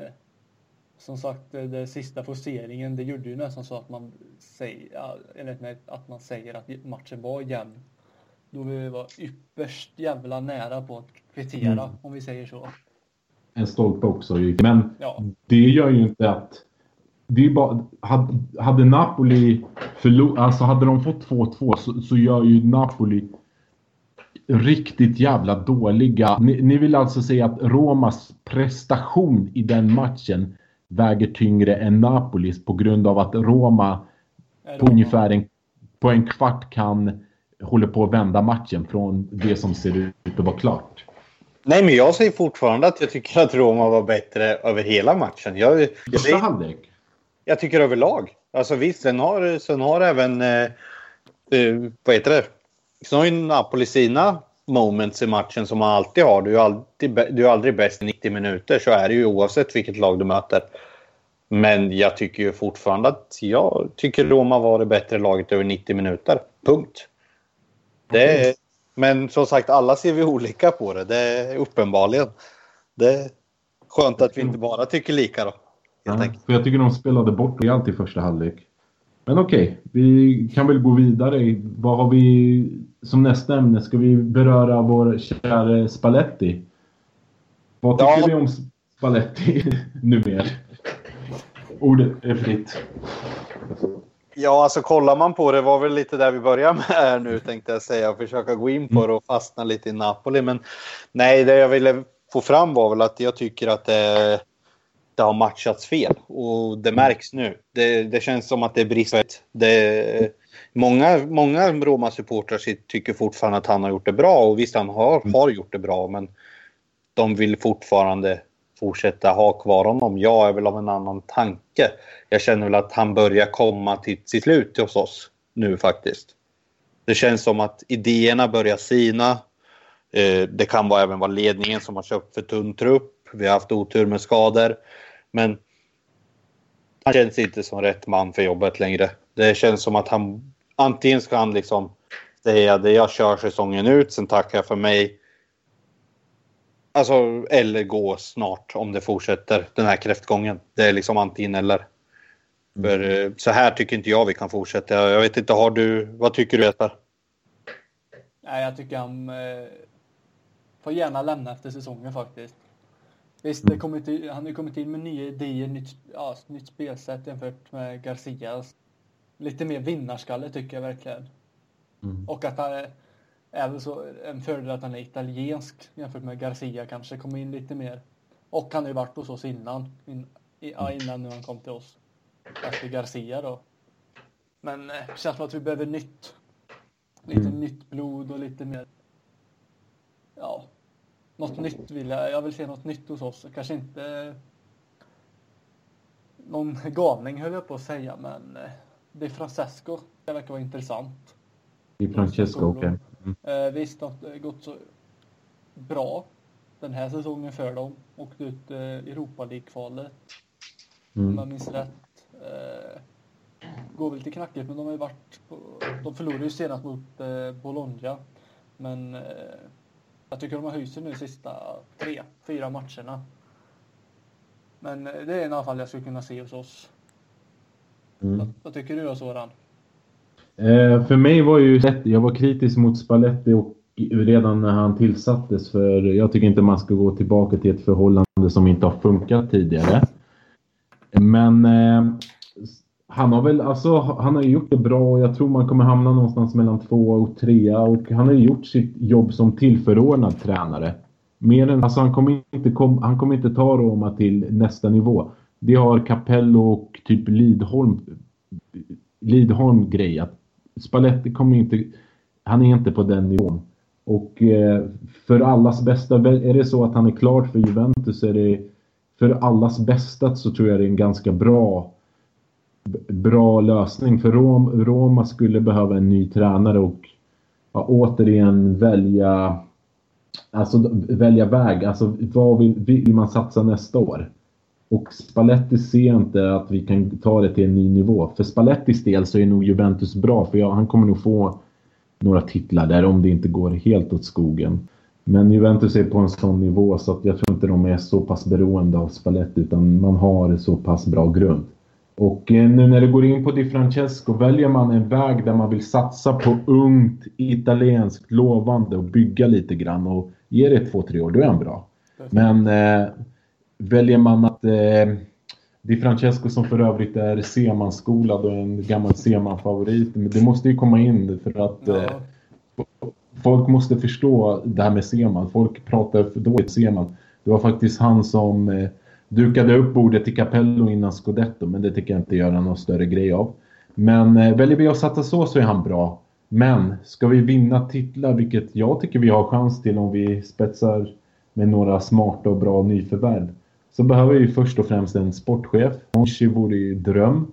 som sagt, det sista forceringen, det gjorde ju nästan så att man säger, mig, att man säger att matchen var jämn. Då vi var ypperst jävla nära på att kvittera, mm. om vi säger så. En stolpe också Men ja. det gör ju inte att... Det är bara, hade, hade Napoli förlorat, alltså hade de fått 2-2 så, så gör ju Napoli riktigt jävla dåliga. Ni, ni, vill alltså säga att Romas prestation i den matchen väger tyngre än Napolis på grund av att Roma på ungefär en, på en kvart kan håller på att vända matchen från det som ser ut att vara klart. Nej, men jag säger fortfarande att jag tycker att Roma var bättre över hela matchen. Jag, jag, halvlek? Jag tycker överlag. Alltså visst, sen har, sen har även... Eh, eh, vad heter det? Sen har ju Napoli sina moments i matchen som man alltid har. Du är, alltid, du är aldrig bäst i 90 minuter. Så är det ju oavsett vilket lag du möter. Men jag tycker ju fortfarande att jag tycker Roma var det bättre laget över 90 minuter. Punkt. Det är, men som sagt, alla ser vi olika på det. Det är uppenbarligen. Det är skönt att vi inte bara tycker lika då. Ja, för jag tycker de spelade bort rejält i första halvlek. Men okej, okay, vi kan väl gå vidare. Vad har vi som nästa ämne? Ska vi beröra vår kära Spalletti? Vad tycker ja. vi om Spalletti <laughs> numera? Ordet är fritt. Ja, alltså kollar man på det var väl lite där vi börjar med här nu tänkte jag säga. Och försöka gå in på mm. det och fastna lite i Napoli. Men nej, det jag ville få fram var väl att jag tycker att det, det har matchats fel. Och det märks nu. Det, det känns som att det brister. Det, många många Roma-supportrar tycker fortfarande att han har gjort det bra. Och visst, han har, har gjort det bra. Men de vill fortfarande fortsätta ha kvar honom. Jag är väl av en annan tanke. Jag känner väl att han börjar komma till sitt slut hos oss nu faktiskt. Det känns som att idéerna börjar sina. Eh, det kan vara även vara ledningen som har köpt för tunn trupp. Vi har haft otur med skador. Men han känns inte som rätt man för jobbet längre. Det känns som att han antingen ska han liksom säga det jag kör säsongen ut, sen tackar jag för mig Alltså, eller gå snart om det fortsätter den här kräftgången. Det är liksom antingen eller. Mm. För eh, så här tycker inte jag vi kan fortsätta. Jag vet inte, har du, vad tycker du Jesper? Nej, jag tycker han eh, får gärna lämna efter säsongen faktiskt. Visst, det kommit, han har kommit in med nya idéer, nytt, ja, nytt spelsätt jämfört med Garcia. Lite mer vinnarskalle tycker jag verkligen. Mm. Och att han, Även så en fördel att han är italiensk jämfört med Garcia kanske kommer in lite mer. Och han har ju varit hos oss innan. In, innan nu han kom till oss. Efter Garcia då. Men det eh, känns som att vi behöver nytt. Lite mm. nytt blod och lite mer. Ja. Något nytt vill jag. Jag vill se något nytt hos oss. Kanske inte någon <laughs> galning höll jag på att säga men eh, det är Francesco. Det verkar vara intressant. Det är Francesco, okej. Okay. Mm. Eh, visst har det gått så bra den här säsongen för dem. Åkte ut eh, Europa League-kvalet. Mm. Om jag minns rätt. Eh, går väl lite knackigt men de har ju varit på, De förlorade ju senast mot eh, Bologna. Men eh, jag tycker de har höjt sig nu de sista tre, fyra matcherna. Men eh, det är i alla fall jag skulle kunna se hos oss. Mm. Vad, vad tycker du då Soran? Eh, för mig var ju jag var kritisk mot Spalletti och redan när han tillsattes för jag tycker inte man ska gå tillbaka till ett förhållande som inte har funkat tidigare. Men eh, han har väl alltså, han har gjort det bra och jag tror man kommer hamna någonstans mellan två och trea och han har gjort sitt jobb som tillförordnad tränare. Mer än, alltså han kommer inte, kom, han kommer inte ta Roma till nästa nivå. Det har Capello och typ Lidholm Lidholm grejat. Spalletti kommer inte... Han är inte på den nivån. Och eh, för allas bästa, är det så att han är klar för Juventus är det för allas bästa så tror jag det är en ganska bra bra lösning. För Rom, Roma skulle behöva en ny tränare och ja, återigen välja alltså välja väg. Alltså vad vill, vill man satsa nästa år? Och Spalletti ser inte att vi kan ta det till en ny nivå. För Spallettis del så är nog Juventus bra för jag, han kommer nog få några titlar där om det inte går helt åt skogen. Men Juventus är på en sån nivå så att jag tror inte de är så pass beroende av Spalletti utan man har så pass bra grund. Och eh, nu när det går in på Di Francesco väljer man en väg där man vill satsa på ungt, italienskt, lovande och bygga lite grann och ge det två, tre år, då är han bra. Men eh, väljer man att eh, Di Francesco som för övrigt är Seman-skolad och en gammal Seman-favorit, det måste ju komma in för att eh, folk måste förstå det här med Seman. Folk pratar för dåligt Seman. Det var faktiskt han som eh, dukade upp bordet i Capello innan Scudetto, men det tycker jag inte göra någon större grej av. Men eh, väljer vi att satsa så så är han bra. Men ska vi vinna titlar, vilket jag tycker vi har chans till om vi spetsar med några smarta och bra nyförvärv, så behöver vi först och främst en sportchef. Monchi vore ju dröm.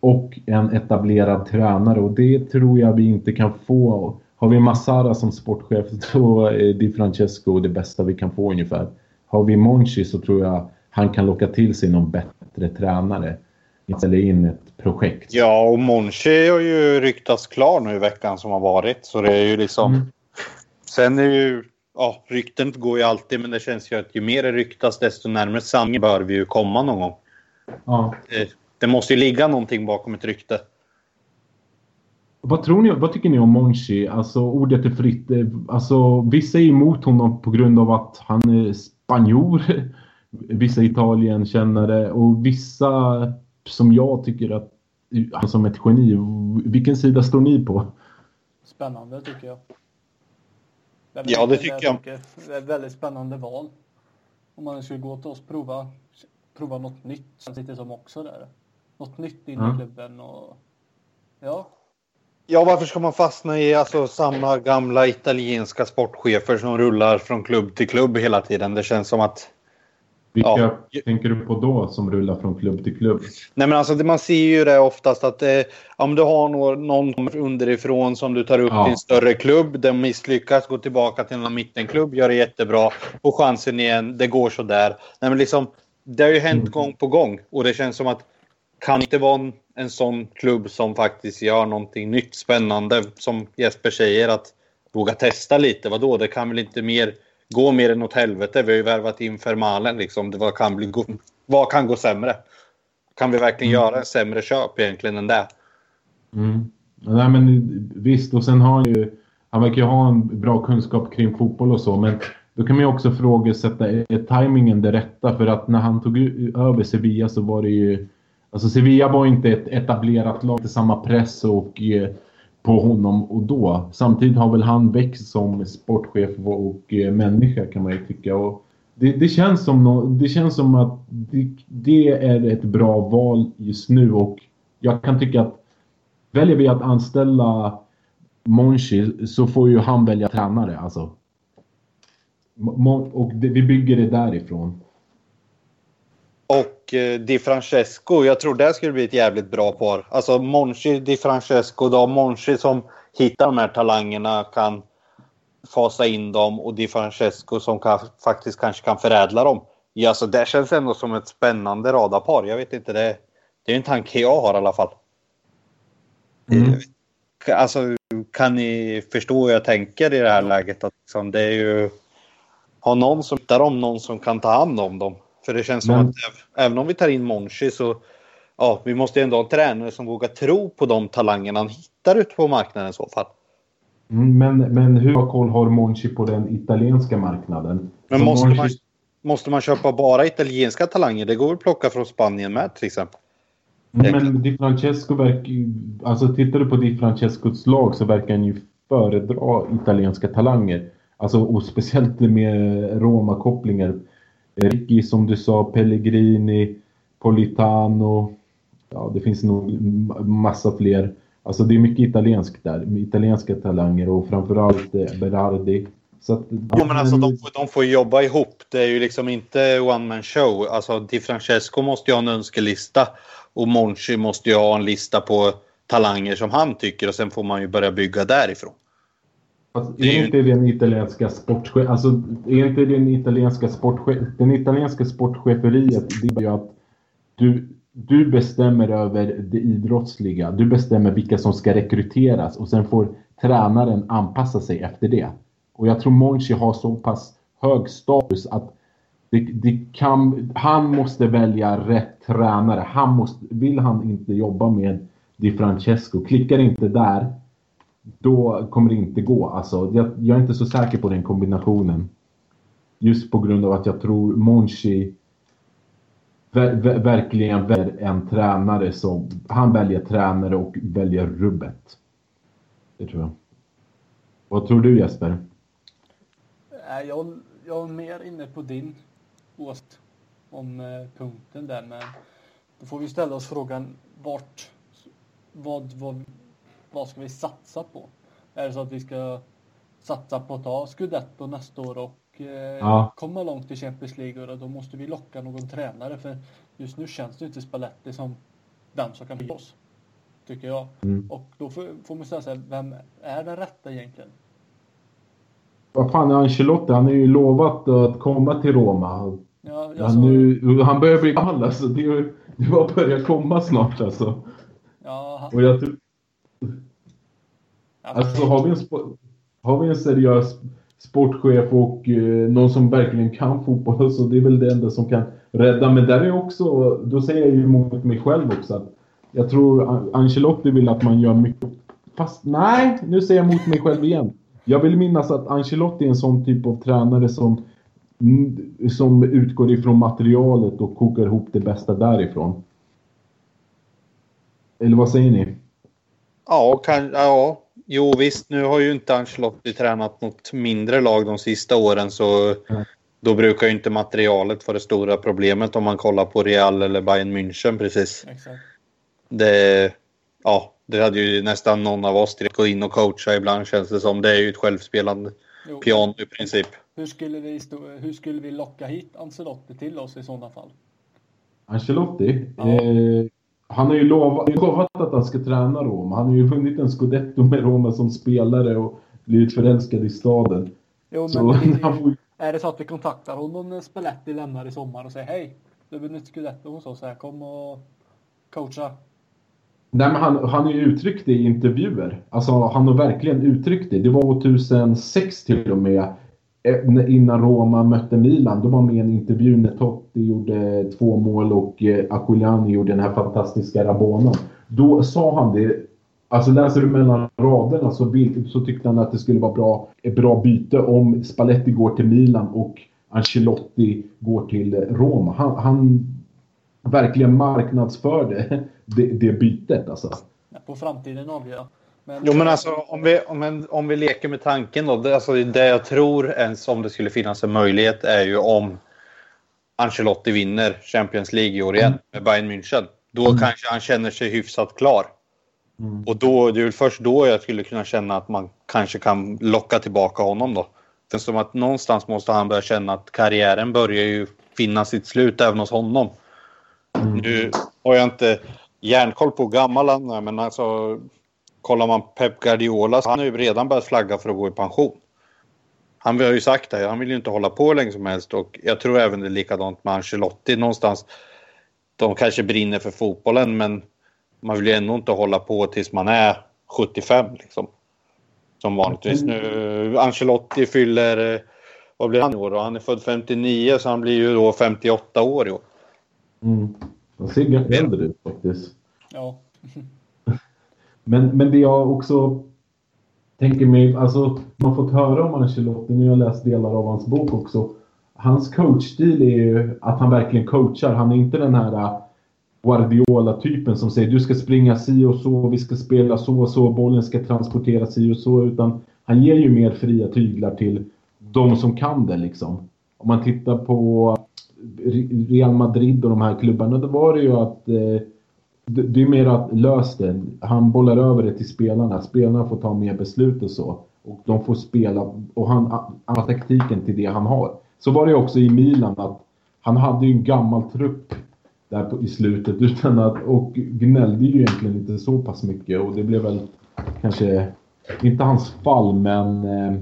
Och en etablerad tränare och det tror jag vi inte kan få. Har vi Massara som sportchef <laughs> då är Di Francesco det bästa vi kan få ungefär. Har vi Monchi så tror jag han kan locka till sig någon bättre tränare. Ställa in ett projekt. Ja, och Monchi har ju ryktats klar nu i veckan som har varit. Så det är ju liksom... Mm. Sen är ju... Ja, rykten går ju alltid, men det känns ju att ju mer det ryktas desto närmare sanningen bör vi ju komma någon gång. Ja. Det, det måste ju ligga någonting bakom ett rykte. Vad tror ni, vad tycker ni om Monchi? Alltså ordet är fritt. Alltså vissa är emot honom på grund av att han är spanjor <laughs> vissa Italien-kännare och vissa som jag tycker att han som ett geni. Vilken sida står ni på? Spännande tycker jag. Det ja, det tycker jag. Det är ett väldigt spännande val. Om man skulle gå till oss och prova, prova något nytt. Känns lite som också där. Något nytt in i klubben och ja. Ja, varför ska man fastna i alltså, samma gamla italienska sportchefer som rullar från klubb till klubb hela tiden? Det känns som att vilka ja. tänker du på då som rullar från klubb till klubb? Nej men alltså man ser ju det oftast att eh, om du har någon underifrån som du tar upp ja. till en större klubb. Den misslyckas, går tillbaka till en mittenklubb, gör det jättebra. Får chansen igen, det går sådär. Nej men liksom, det har ju hänt mm. gång på gång och det känns som att kan inte vara en sån klubb som faktiskt gör någonting nytt, spännande. Som Jesper säger, att våga testa lite. Vadå, det kan väl inte mer gå mer än åt helvete. Vi har ju värvat in Fermalen liksom. Det var, kan bli, vad kan gå sämre? Kan vi verkligen mm. göra en sämre köp egentligen än det? Mm. Nej men visst, och sen har han ju... Han verkar ju ha en bra kunskap kring fotboll och så, men då kan man ju också frågasätta, är tajmingen det rätta? För att när han tog över Sevilla så var det ju... Alltså Sevilla var inte ett etablerat lag till samma press och eh, på honom och då. Samtidigt har väl han växt som sportchef och eh, människa kan man ju tycka. Och det, det, känns som no, det känns som att det, det, är ett bra val just nu och jag kan tycka att väljer vi att anställa Monchi så får ju han välja tränare alltså. Och det, vi bygger det därifrån. Och eh, Di Francesco, jag tror det skulle bli ett jävligt bra par. Alltså Monchi, Di Francesco, då Monchi som hittar de här talangerna kan fasa in dem och Di Francesco som kan, faktiskt kanske kan förädla dem. Ja, alltså det känns ändå som ett spännande radarpar. Jag vet inte, det, det är en tanke jag har i alla fall. Mm. Alltså, kan ni förstå hur jag tänker i det här läget? Att liksom, det är ju... Ha någon som hittar dem, någon som kan ta hand om dem. För det känns Men... som att även om vi tar in Monchi så ja, vi måste ändå ha en tränare som vågar tro på de talangerna han hittar ute på marknaden i så fall. Mm, men, men hur koll har Monchi på den italienska marknaden? Men måste, Monchi... man, måste man köpa bara italienska talanger? Det går att plocka från Spanien med till exempel? Men Di Francesco verkar Alltså tittar du på Di Francescos lag så verkar han ju föredra italienska talanger. Alltså och speciellt med Roma-kopplingar. Eh, Ricky som du sa, Pellegrini, Politano. Ja, det finns nog massa fler. Alltså det är mycket italienskt där, italienska talanger och framförallt eh, Berardi. Så att, jo, men alltså de får, de får jobba ihop. Det är ju liksom inte one man show. Alltså Di Francesco måste ju ha en önskelista och Monchi måste ju ha en lista på talanger som han tycker och sen får man ju börja bygga därifrån. Alltså, är inte den italienska sportchef, alltså är inte den italienska sportchef, den italienska sportcheferiet, det är ju att du, du bestämmer över det idrottsliga. Du bestämmer vilka som ska rekryteras och sen får tränaren anpassa sig efter det. Och jag tror Monchi har så pass hög status att det, det kan, han måste välja rätt tränare. Han måste, vill han inte jobba med Di Francesco, klickar inte där, då kommer det inte gå. Alltså, jag, jag är inte så säker på den kombinationen. Just på grund av att jag tror Monchi ver, ver, verkligen väljer en tränare som... Han väljer tränare och väljer rubbet. Det tror jag. Vad tror du Jesper? Äh, jag, jag är mer inne på din åsikt om eh, punkten där, men då får vi ställa oss frågan vart, vad, vad, vad ska vi satsa på? Är det så att vi ska satsa på att ta Scudetto nästa år och eh, ja. komma långt i Champions League och då måste vi locka någon tränare för just nu känns det inte Spalletti som den som kan bli oss. Tycker jag. Mm. Och då får, får man ställa sig, vem är den rätta egentligen? Vad fan är Ancelotti? Han har ju lovat att komma till Roma. Ja, ja, så... nu, han börjar bli gammal alltså. Det, det var börjar komma snart alltså. Ja, han... Och jag tror... Alltså har vi en, har vi en seriös sportchef och eh, någon som verkligen kan fotboll så det är väl det enda som kan rädda. Men där är också, då säger jag ju emot mig själv också att jag tror Ancelotti vill att man gör mycket. Fast nej, nu säger jag emot mig själv igen. Jag vill minnas att Ancelotti är en sån typ av tränare som, som utgår ifrån materialet och kokar ihop det bästa därifrån. Eller vad säger ni? Ja, kan, ja, jo visst. Nu har ju inte Ancelotti tränat något mindre lag de sista åren så mm. då brukar ju inte materialet vara det stora problemet om man kollar på Real eller Bayern München precis. Exakt. Det, ja, det hade ju nästan någon av oss direkt gå in och coacha ibland känns det som. Det är ju ett självspelande jo. piano i princip. Hur skulle, vi stå, hur skulle vi locka hit Ancelotti till oss i sådana fall? Ancelotti? Ja. Eh, han har ju lovat, lovat att han ska träna Roma. Han har ju vunnit en scudetto med Roma som spelare och blivit förälskad i staden. Jo, så, men <laughs> får... är det så att vi kontaktar honom när Spalletti lämnar i sommar och säger hej, du har vunnit scudetto hos oss här, kom och coacha Nej, men han, han har ju uttryckt det i intervjuer. Alltså, han har verkligen uttryckt det. Det var 2006 till och med. Eh, innan Roma mötte Milan. Då var med i en intervju när Totti gjorde två mål och eh, Aquilani gjorde den här fantastiska Rabona. Då sa han det. Alltså läser du mellan raderna så, så tyckte han att det skulle vara bra, ett bra byte om Spalletti går till Milan och Ancelotti går till Roma. Han, han verkligen marknadsförde <laughs> det, det bytet alltså. På framtiden avgör men... Jo men alltså om vi, om, om vi leker med tanken då. Det, alltså, det jag tror ens om det skulle finnas en möjlighet är ju om Ancelotti vinner Champions League i år igen mm. med Bayern München. Då mm. kanske han känner sig hyfsat klar. Mm. Och då, det är väl först då jag skulle kunna känna att man kanske kan locka tillbaka honom då. Det som att någonstans måste han börja känna att karriären börjar ju finna sitt slut även hos honom. Mm. Nu har jag inte järnkoll på hur gammal han är, men alltså kollar man Pep Guardiola så han har ju redan börjat flagga för att gå i pension. Han har ju sagt det, han vill ju inte hålla på länge som helst och jag tror även det är likadant med Ancelotti någonstans. De kanske brinner för fotbollen men man vill ju ändå inte hålla på tills man är 75 liksom. Som vanligtvis nu. Ancelotti fyller, vad blir han i år då? Han är född 59 så han blir ju då 58 år i år. Mm. Han ser äldre ut faktiskt. Ja. <laughs> men, men det jag också tänker mig, alltså man har fått höra om Ancelotti, nu har jag läst delar av hans bok också. Hans coachstil är ju att han verkligen coachar. Han är inte den här äh, Guardiola-typen som säger du ska springa si och så, vi ska spela så och så, bollen ska transporteras si och så. Utan han ger ju mer fria tyglar till de som kan det liksom. Om man tittar på Real Madrid och de här klubbarna, då var det ju att eh, det, är mer att lös det. Han bollar över det till spelarna. Spelarna får ta mer beslut och så. Och de får spela och han har taktiken till det han har. Så var det också i Milan att han hade ju en gammal trupp där på, i slutet <laughs> utan att, och gnällde ju egentligen inte så pass mycket och det blev väl kanske inte hans fall men eh,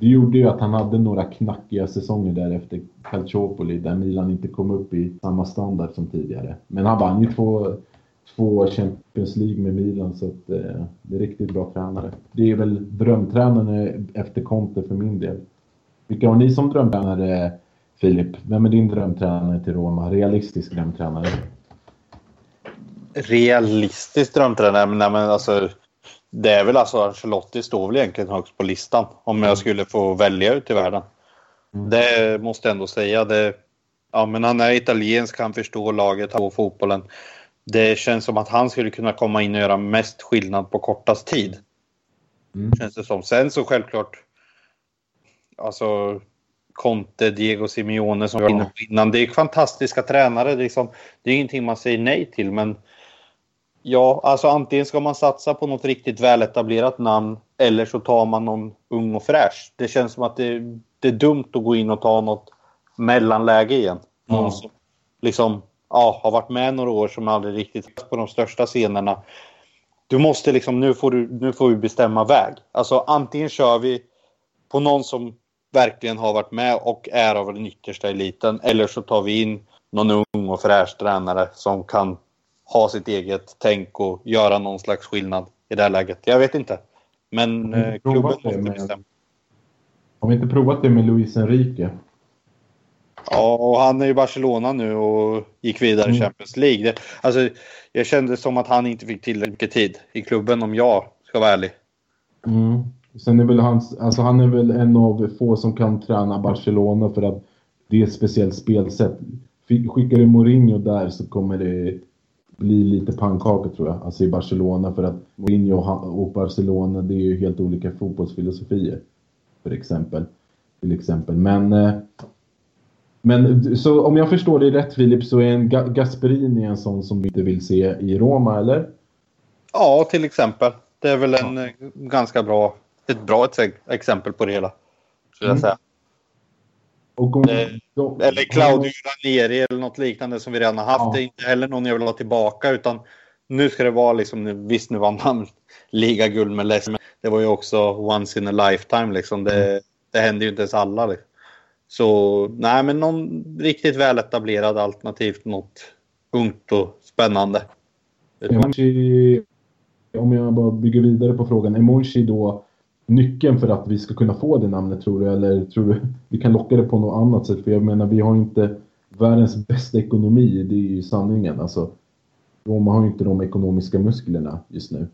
det gjorde ju att han hade några knackiga säsonger där efter Calciopoli där Milan inte kom upp i samma standard som tidigare. Men han vann ju två två Champions League med Milan så att, eh, det är riktigt bra tränare. Det är väl drömtränaren efter Conte för min del. Vilka har ni som drömtränare Filip? Vem är din drömtränare till Roma? Realistisk drömtränare? Realistisk drömtränare? Nej, men alltså, det är väl alltså Ancelotti står väl egentligen högst på listan om jag skulle få välja ut i världen. Mm. Det måste jag ändå säga. Det, ja, men han är italiensk, han förstår laget och fotbollen. Det känns som att han skulle kunna komma in och göra mest skillnad på kortast tid. Mm. Känns det som. Sen så självklart, alltså Conte, Diego Simeone som vi var inne på innan. Det är fantastiska tränare. Det är, liksom, det är ingenting man säger nej till. Men ja, alltså antingen ska man satsa på något riktigt väletablerat namn eller så tar man någon ung och fräsch. Det känns som att det, det är dumt att gå in och ta något mellanläge igen. Någon mm. som liksom, ja, har varit med några år som aldrig riktigt på de största scenerna. Du måste liksom, nu får, du, nu får vi bestämma väg. Alltså antingen kör vi på någon som verkligen har varit med och är av den yttersta eliten. Eller så tar vi in någon ung och fräsch tränare som kan ha sitt eget tänk och göra någon slags skillnad i det här läget. Jag vet inte. Men eh, klubben måste med, bestämma. Har vi inte provat det med Luis Enrique? Ja, och han är i Barcelona nu och gick vidare i mm. Champions League. Det, alltså, jag kände som att han inte fick tillräckligt mycket tid i klubben om jag ska vara ärlig. Mm. Sen är väl hans, alltså han är väl en av få som kan träna Barcelona för att det är ett speciellt spelsätt. Skickar du Mourinho där så kommer det bli lite pannkaka tror jag, alltså i Barcelona för att Mourinho och Barcelona det är ju helt olika fotbollsfilosofier. För exempel. Till exempel. Men, eh, men så om jag förstår dig rätt Filip så är en Gasperini en sån som du inte vill se i Roma eller? Ja, till exempel. Det är väl en ja. Eh, ganska bra ett bra exempel på det hela. Skulle jag mm. säga. Om, då, eller Claudio Ranieri eller något liknande som vi redan har haft. Ja. Det är inte heller någon jag vill ha tillbaka utan nu ska det vara liksom, visst nu vann han <laughs> ligaguld med Leicester men det var ju också once in a lifetime liksom. Det, mm. det händer ju inte ens alla. Liksom. Så nej men någon riktigt väletablerad alternativt något ungt och spännande. Monchi, om jag bara bygger vidare på frågan, är Monchi då nyckeln för att vi ska kunna få det namnet tror du? Eller tror du vi kan locka det på något annat sätt? För jag menar, vi har inte världens bästa ekonomi, det är ju sanningen. Alltså, Roma har ju inte de ekonomiska musklerna just nu.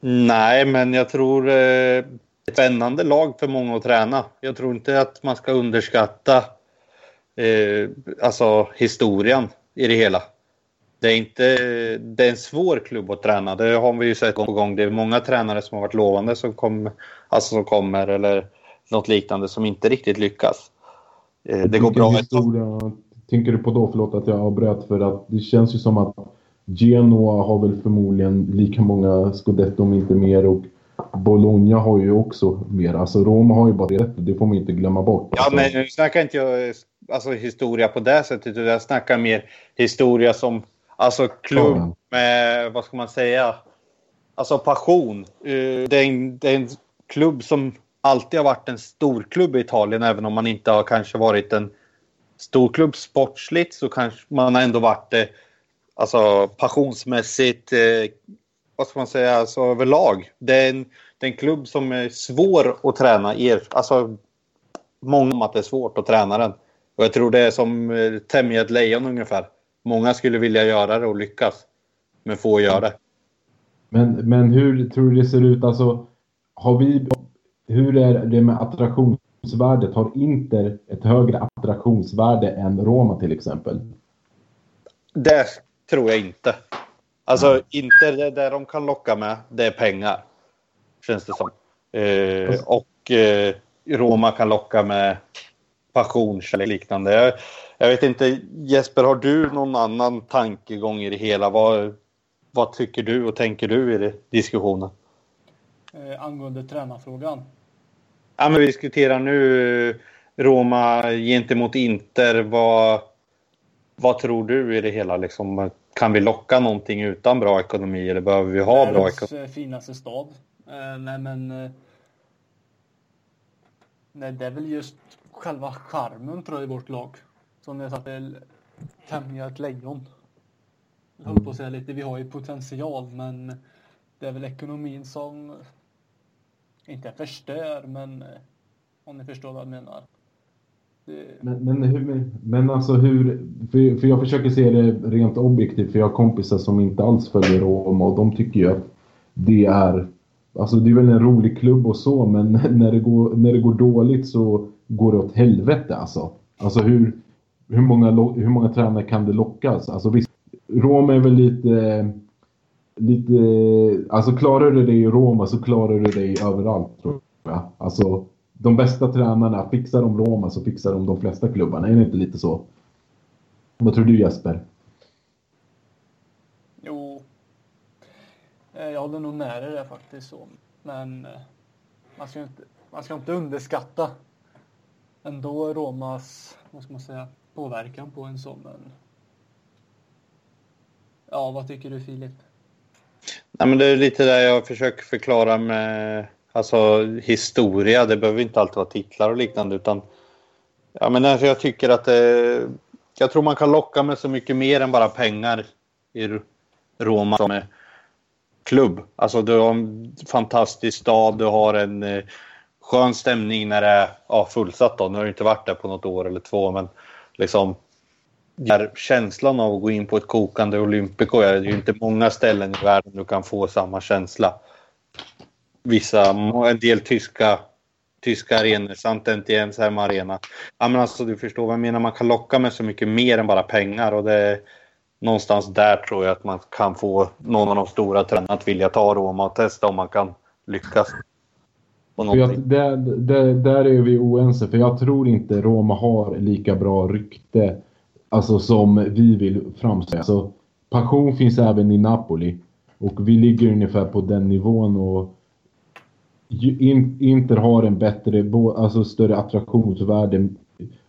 Nej, men jag tror eh, spännande lag för många att träna. Jag tror inte att man ska underskatta eh, alltså historien i det hela det är, inte, det är en svår klubb att träna. Det har vi ju sett gång på gång. Det är många tränare som har varit lovande som, kom, alltså som kommer eller något liknande som inte riktigt lyckas. Eh, det går bra. Historia tänker du på då? Förlåt att jag avbröt. För att det känns ju som att Genoa har väl förmodligen lika många scudetto om inte mer. Och Bologna har ju också mer. Alltså Roma har ju bara det. Det får man inte glömma bort. Ja, men nu snackar inte jag alltså, historia på det sättet. Jag snackar mer historia som Alltså klubb med, vad ska man säga, alltså passion. Eh, det är, en, det är en klubb som alltid har varit en storklubb i Italien, även om man inte har kanske varit en storklubb sportsligt så kanske man har ändå varit det alltså passionsmässigt, eh, vad ska man säga, alltså överlag. Det är, en, det är en klubb som är svår att träna. Er, alltså, många om att det är svårt att träna den. Och jag tror det är som eh, tämja ett lejon ungefär. Många skulle vilja göra det och lyckas. Men få gör det. Men, men hur tror du det ser ut? Alltså, har vi, hur är det med attraktionsvärdet? Har Inter ett högre attraktionsvärde än Roma till exempel? Det tror jag inte. Alltså mm. Inter, det, det de kan locka med, det är pengar. Känns det som. Eh, och eh, Roma kan locka med passion och liknande. Jag, jag vet inte, Jesper, har du någon annan tankegång i det hela? Vad, vad tycker du och tänker du i det, diskussionen? Eh, angående tränarfrågan? Ja, men vi diskuterar nu eh, Roma gentemot Inter. Vad, vad tror du i det hela? Liksom, kan vi locka någonting utan bra ekonomi eller behöver vi ha bra ekonomi? Eh, finaste stad. Eh, nej, men... Eh, nej, det är väl just själva charmen tror jag i vårt lag. Som jag satte tämja ett lejon. jag höll på att säga lite, vi har ju potential men det är väl ekonomin som inte förstör men om ni förstår vad jag menar. Men, men, hur, men alltså hur, för, för jag försöker se det rent objektivt för jag har kompisar som inte alls följer Roma och de tycker ju att det är, alltså det är väl en rolig klubb och så men <laughs> när det går, när det går dåligt så går det åt helvete alltså. Alltså hur, hur, många, hur många tränare kan det lockas? Alltså visst, Roma är väl lite, lite, alltså klarar du dig i Roma så klarar du dig överallt tror jag. Alltså de bästa tränarna, fixar de Roma så fixar de de flesta klubbarna. Är det inte lite så? Vad tror du Jesper? Jo, eh, jag håller nog med dig där faktiskt. Så. Men eh, man ska, inte, man ska inte underskatta ändå Romas, vad ska man säga, påverkan på en sån. Men... Ja, vad tycker du Filip? Nej, men det är lite det jag försöker förklara med alltså, historia. Det behöver inte alltid vara titlar och liknande. Utan, ja, men alltså, jag tycker att det, jag tror man kan locka med så mycket mer än bara pengar i Roma som är klubb. Alltså du har en fantastisk stad, du har en eh, skön stämning när det är ja, fullsatt. Då. Nu har det inte varit där på något år eller två, men liksom där känslan av att gå in på ett kokande Olympico, det är ju inte många ställen i världen du kan få samma känsla vissa, en del tyska, tyska arenor, Sant Etienne's Arena. Ja, men alltså, du förstår vad jag menar, man kan locka med så mycket mer än bara pengar och det någonstans där tror jag att man kan få någon av de stora tränarna att vilja ta Roma och testa om man kan lyckas. Jag, där, där, där är vi oense, för jag tror inte Roma har lika bra rykte alltså, som vi vill framställa. Alltså, passion finns även i Napoli och vi ligger ungefär på den nivån och Inter har en bättre, alltså större attraktionsvärde.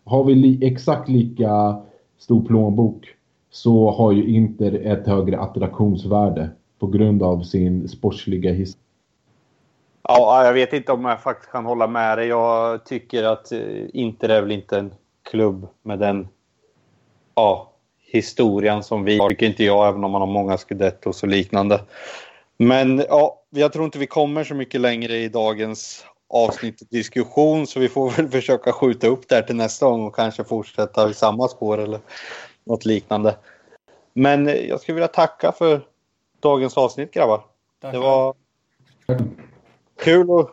Har vi li, exakt lika stor plånbok så har ju Inter ett högre attraktionsvärde på grund av sin sportsliga historia. Ja, jag vet inte om jag faktiskt kan hålla med dig. Jag tycker att eh, Inter är väl inte en klubb med den ja, historien som vi har. tycker inte jag, även om man har många scudettos och liknande. Men ja, jag tror inte vi kommer så mycket längre i dagens avsnitt diskussion så vi får väl <laughs> försöka skjuta upp det här till nästa gång och kanske fortsätta i samma spår eller något liknande. Men jag skulle vilja tacka för dagens avsnitt grabbar. Tack. Det var kul att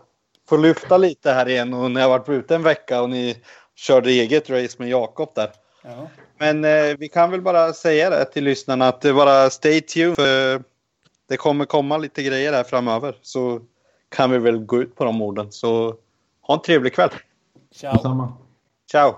få lyfta lite här igen och när jag varit ute en vecka och ni körde eget race med Jakob där. Ja. Men eh, vi kan väl bara säga det till lyssnarna att det bara stay tuned för det kommer komma lite grejer här framöver. Så kan vi väl gå ut på de orden. Så ha en trevlig kväll. Ciao. Ciao.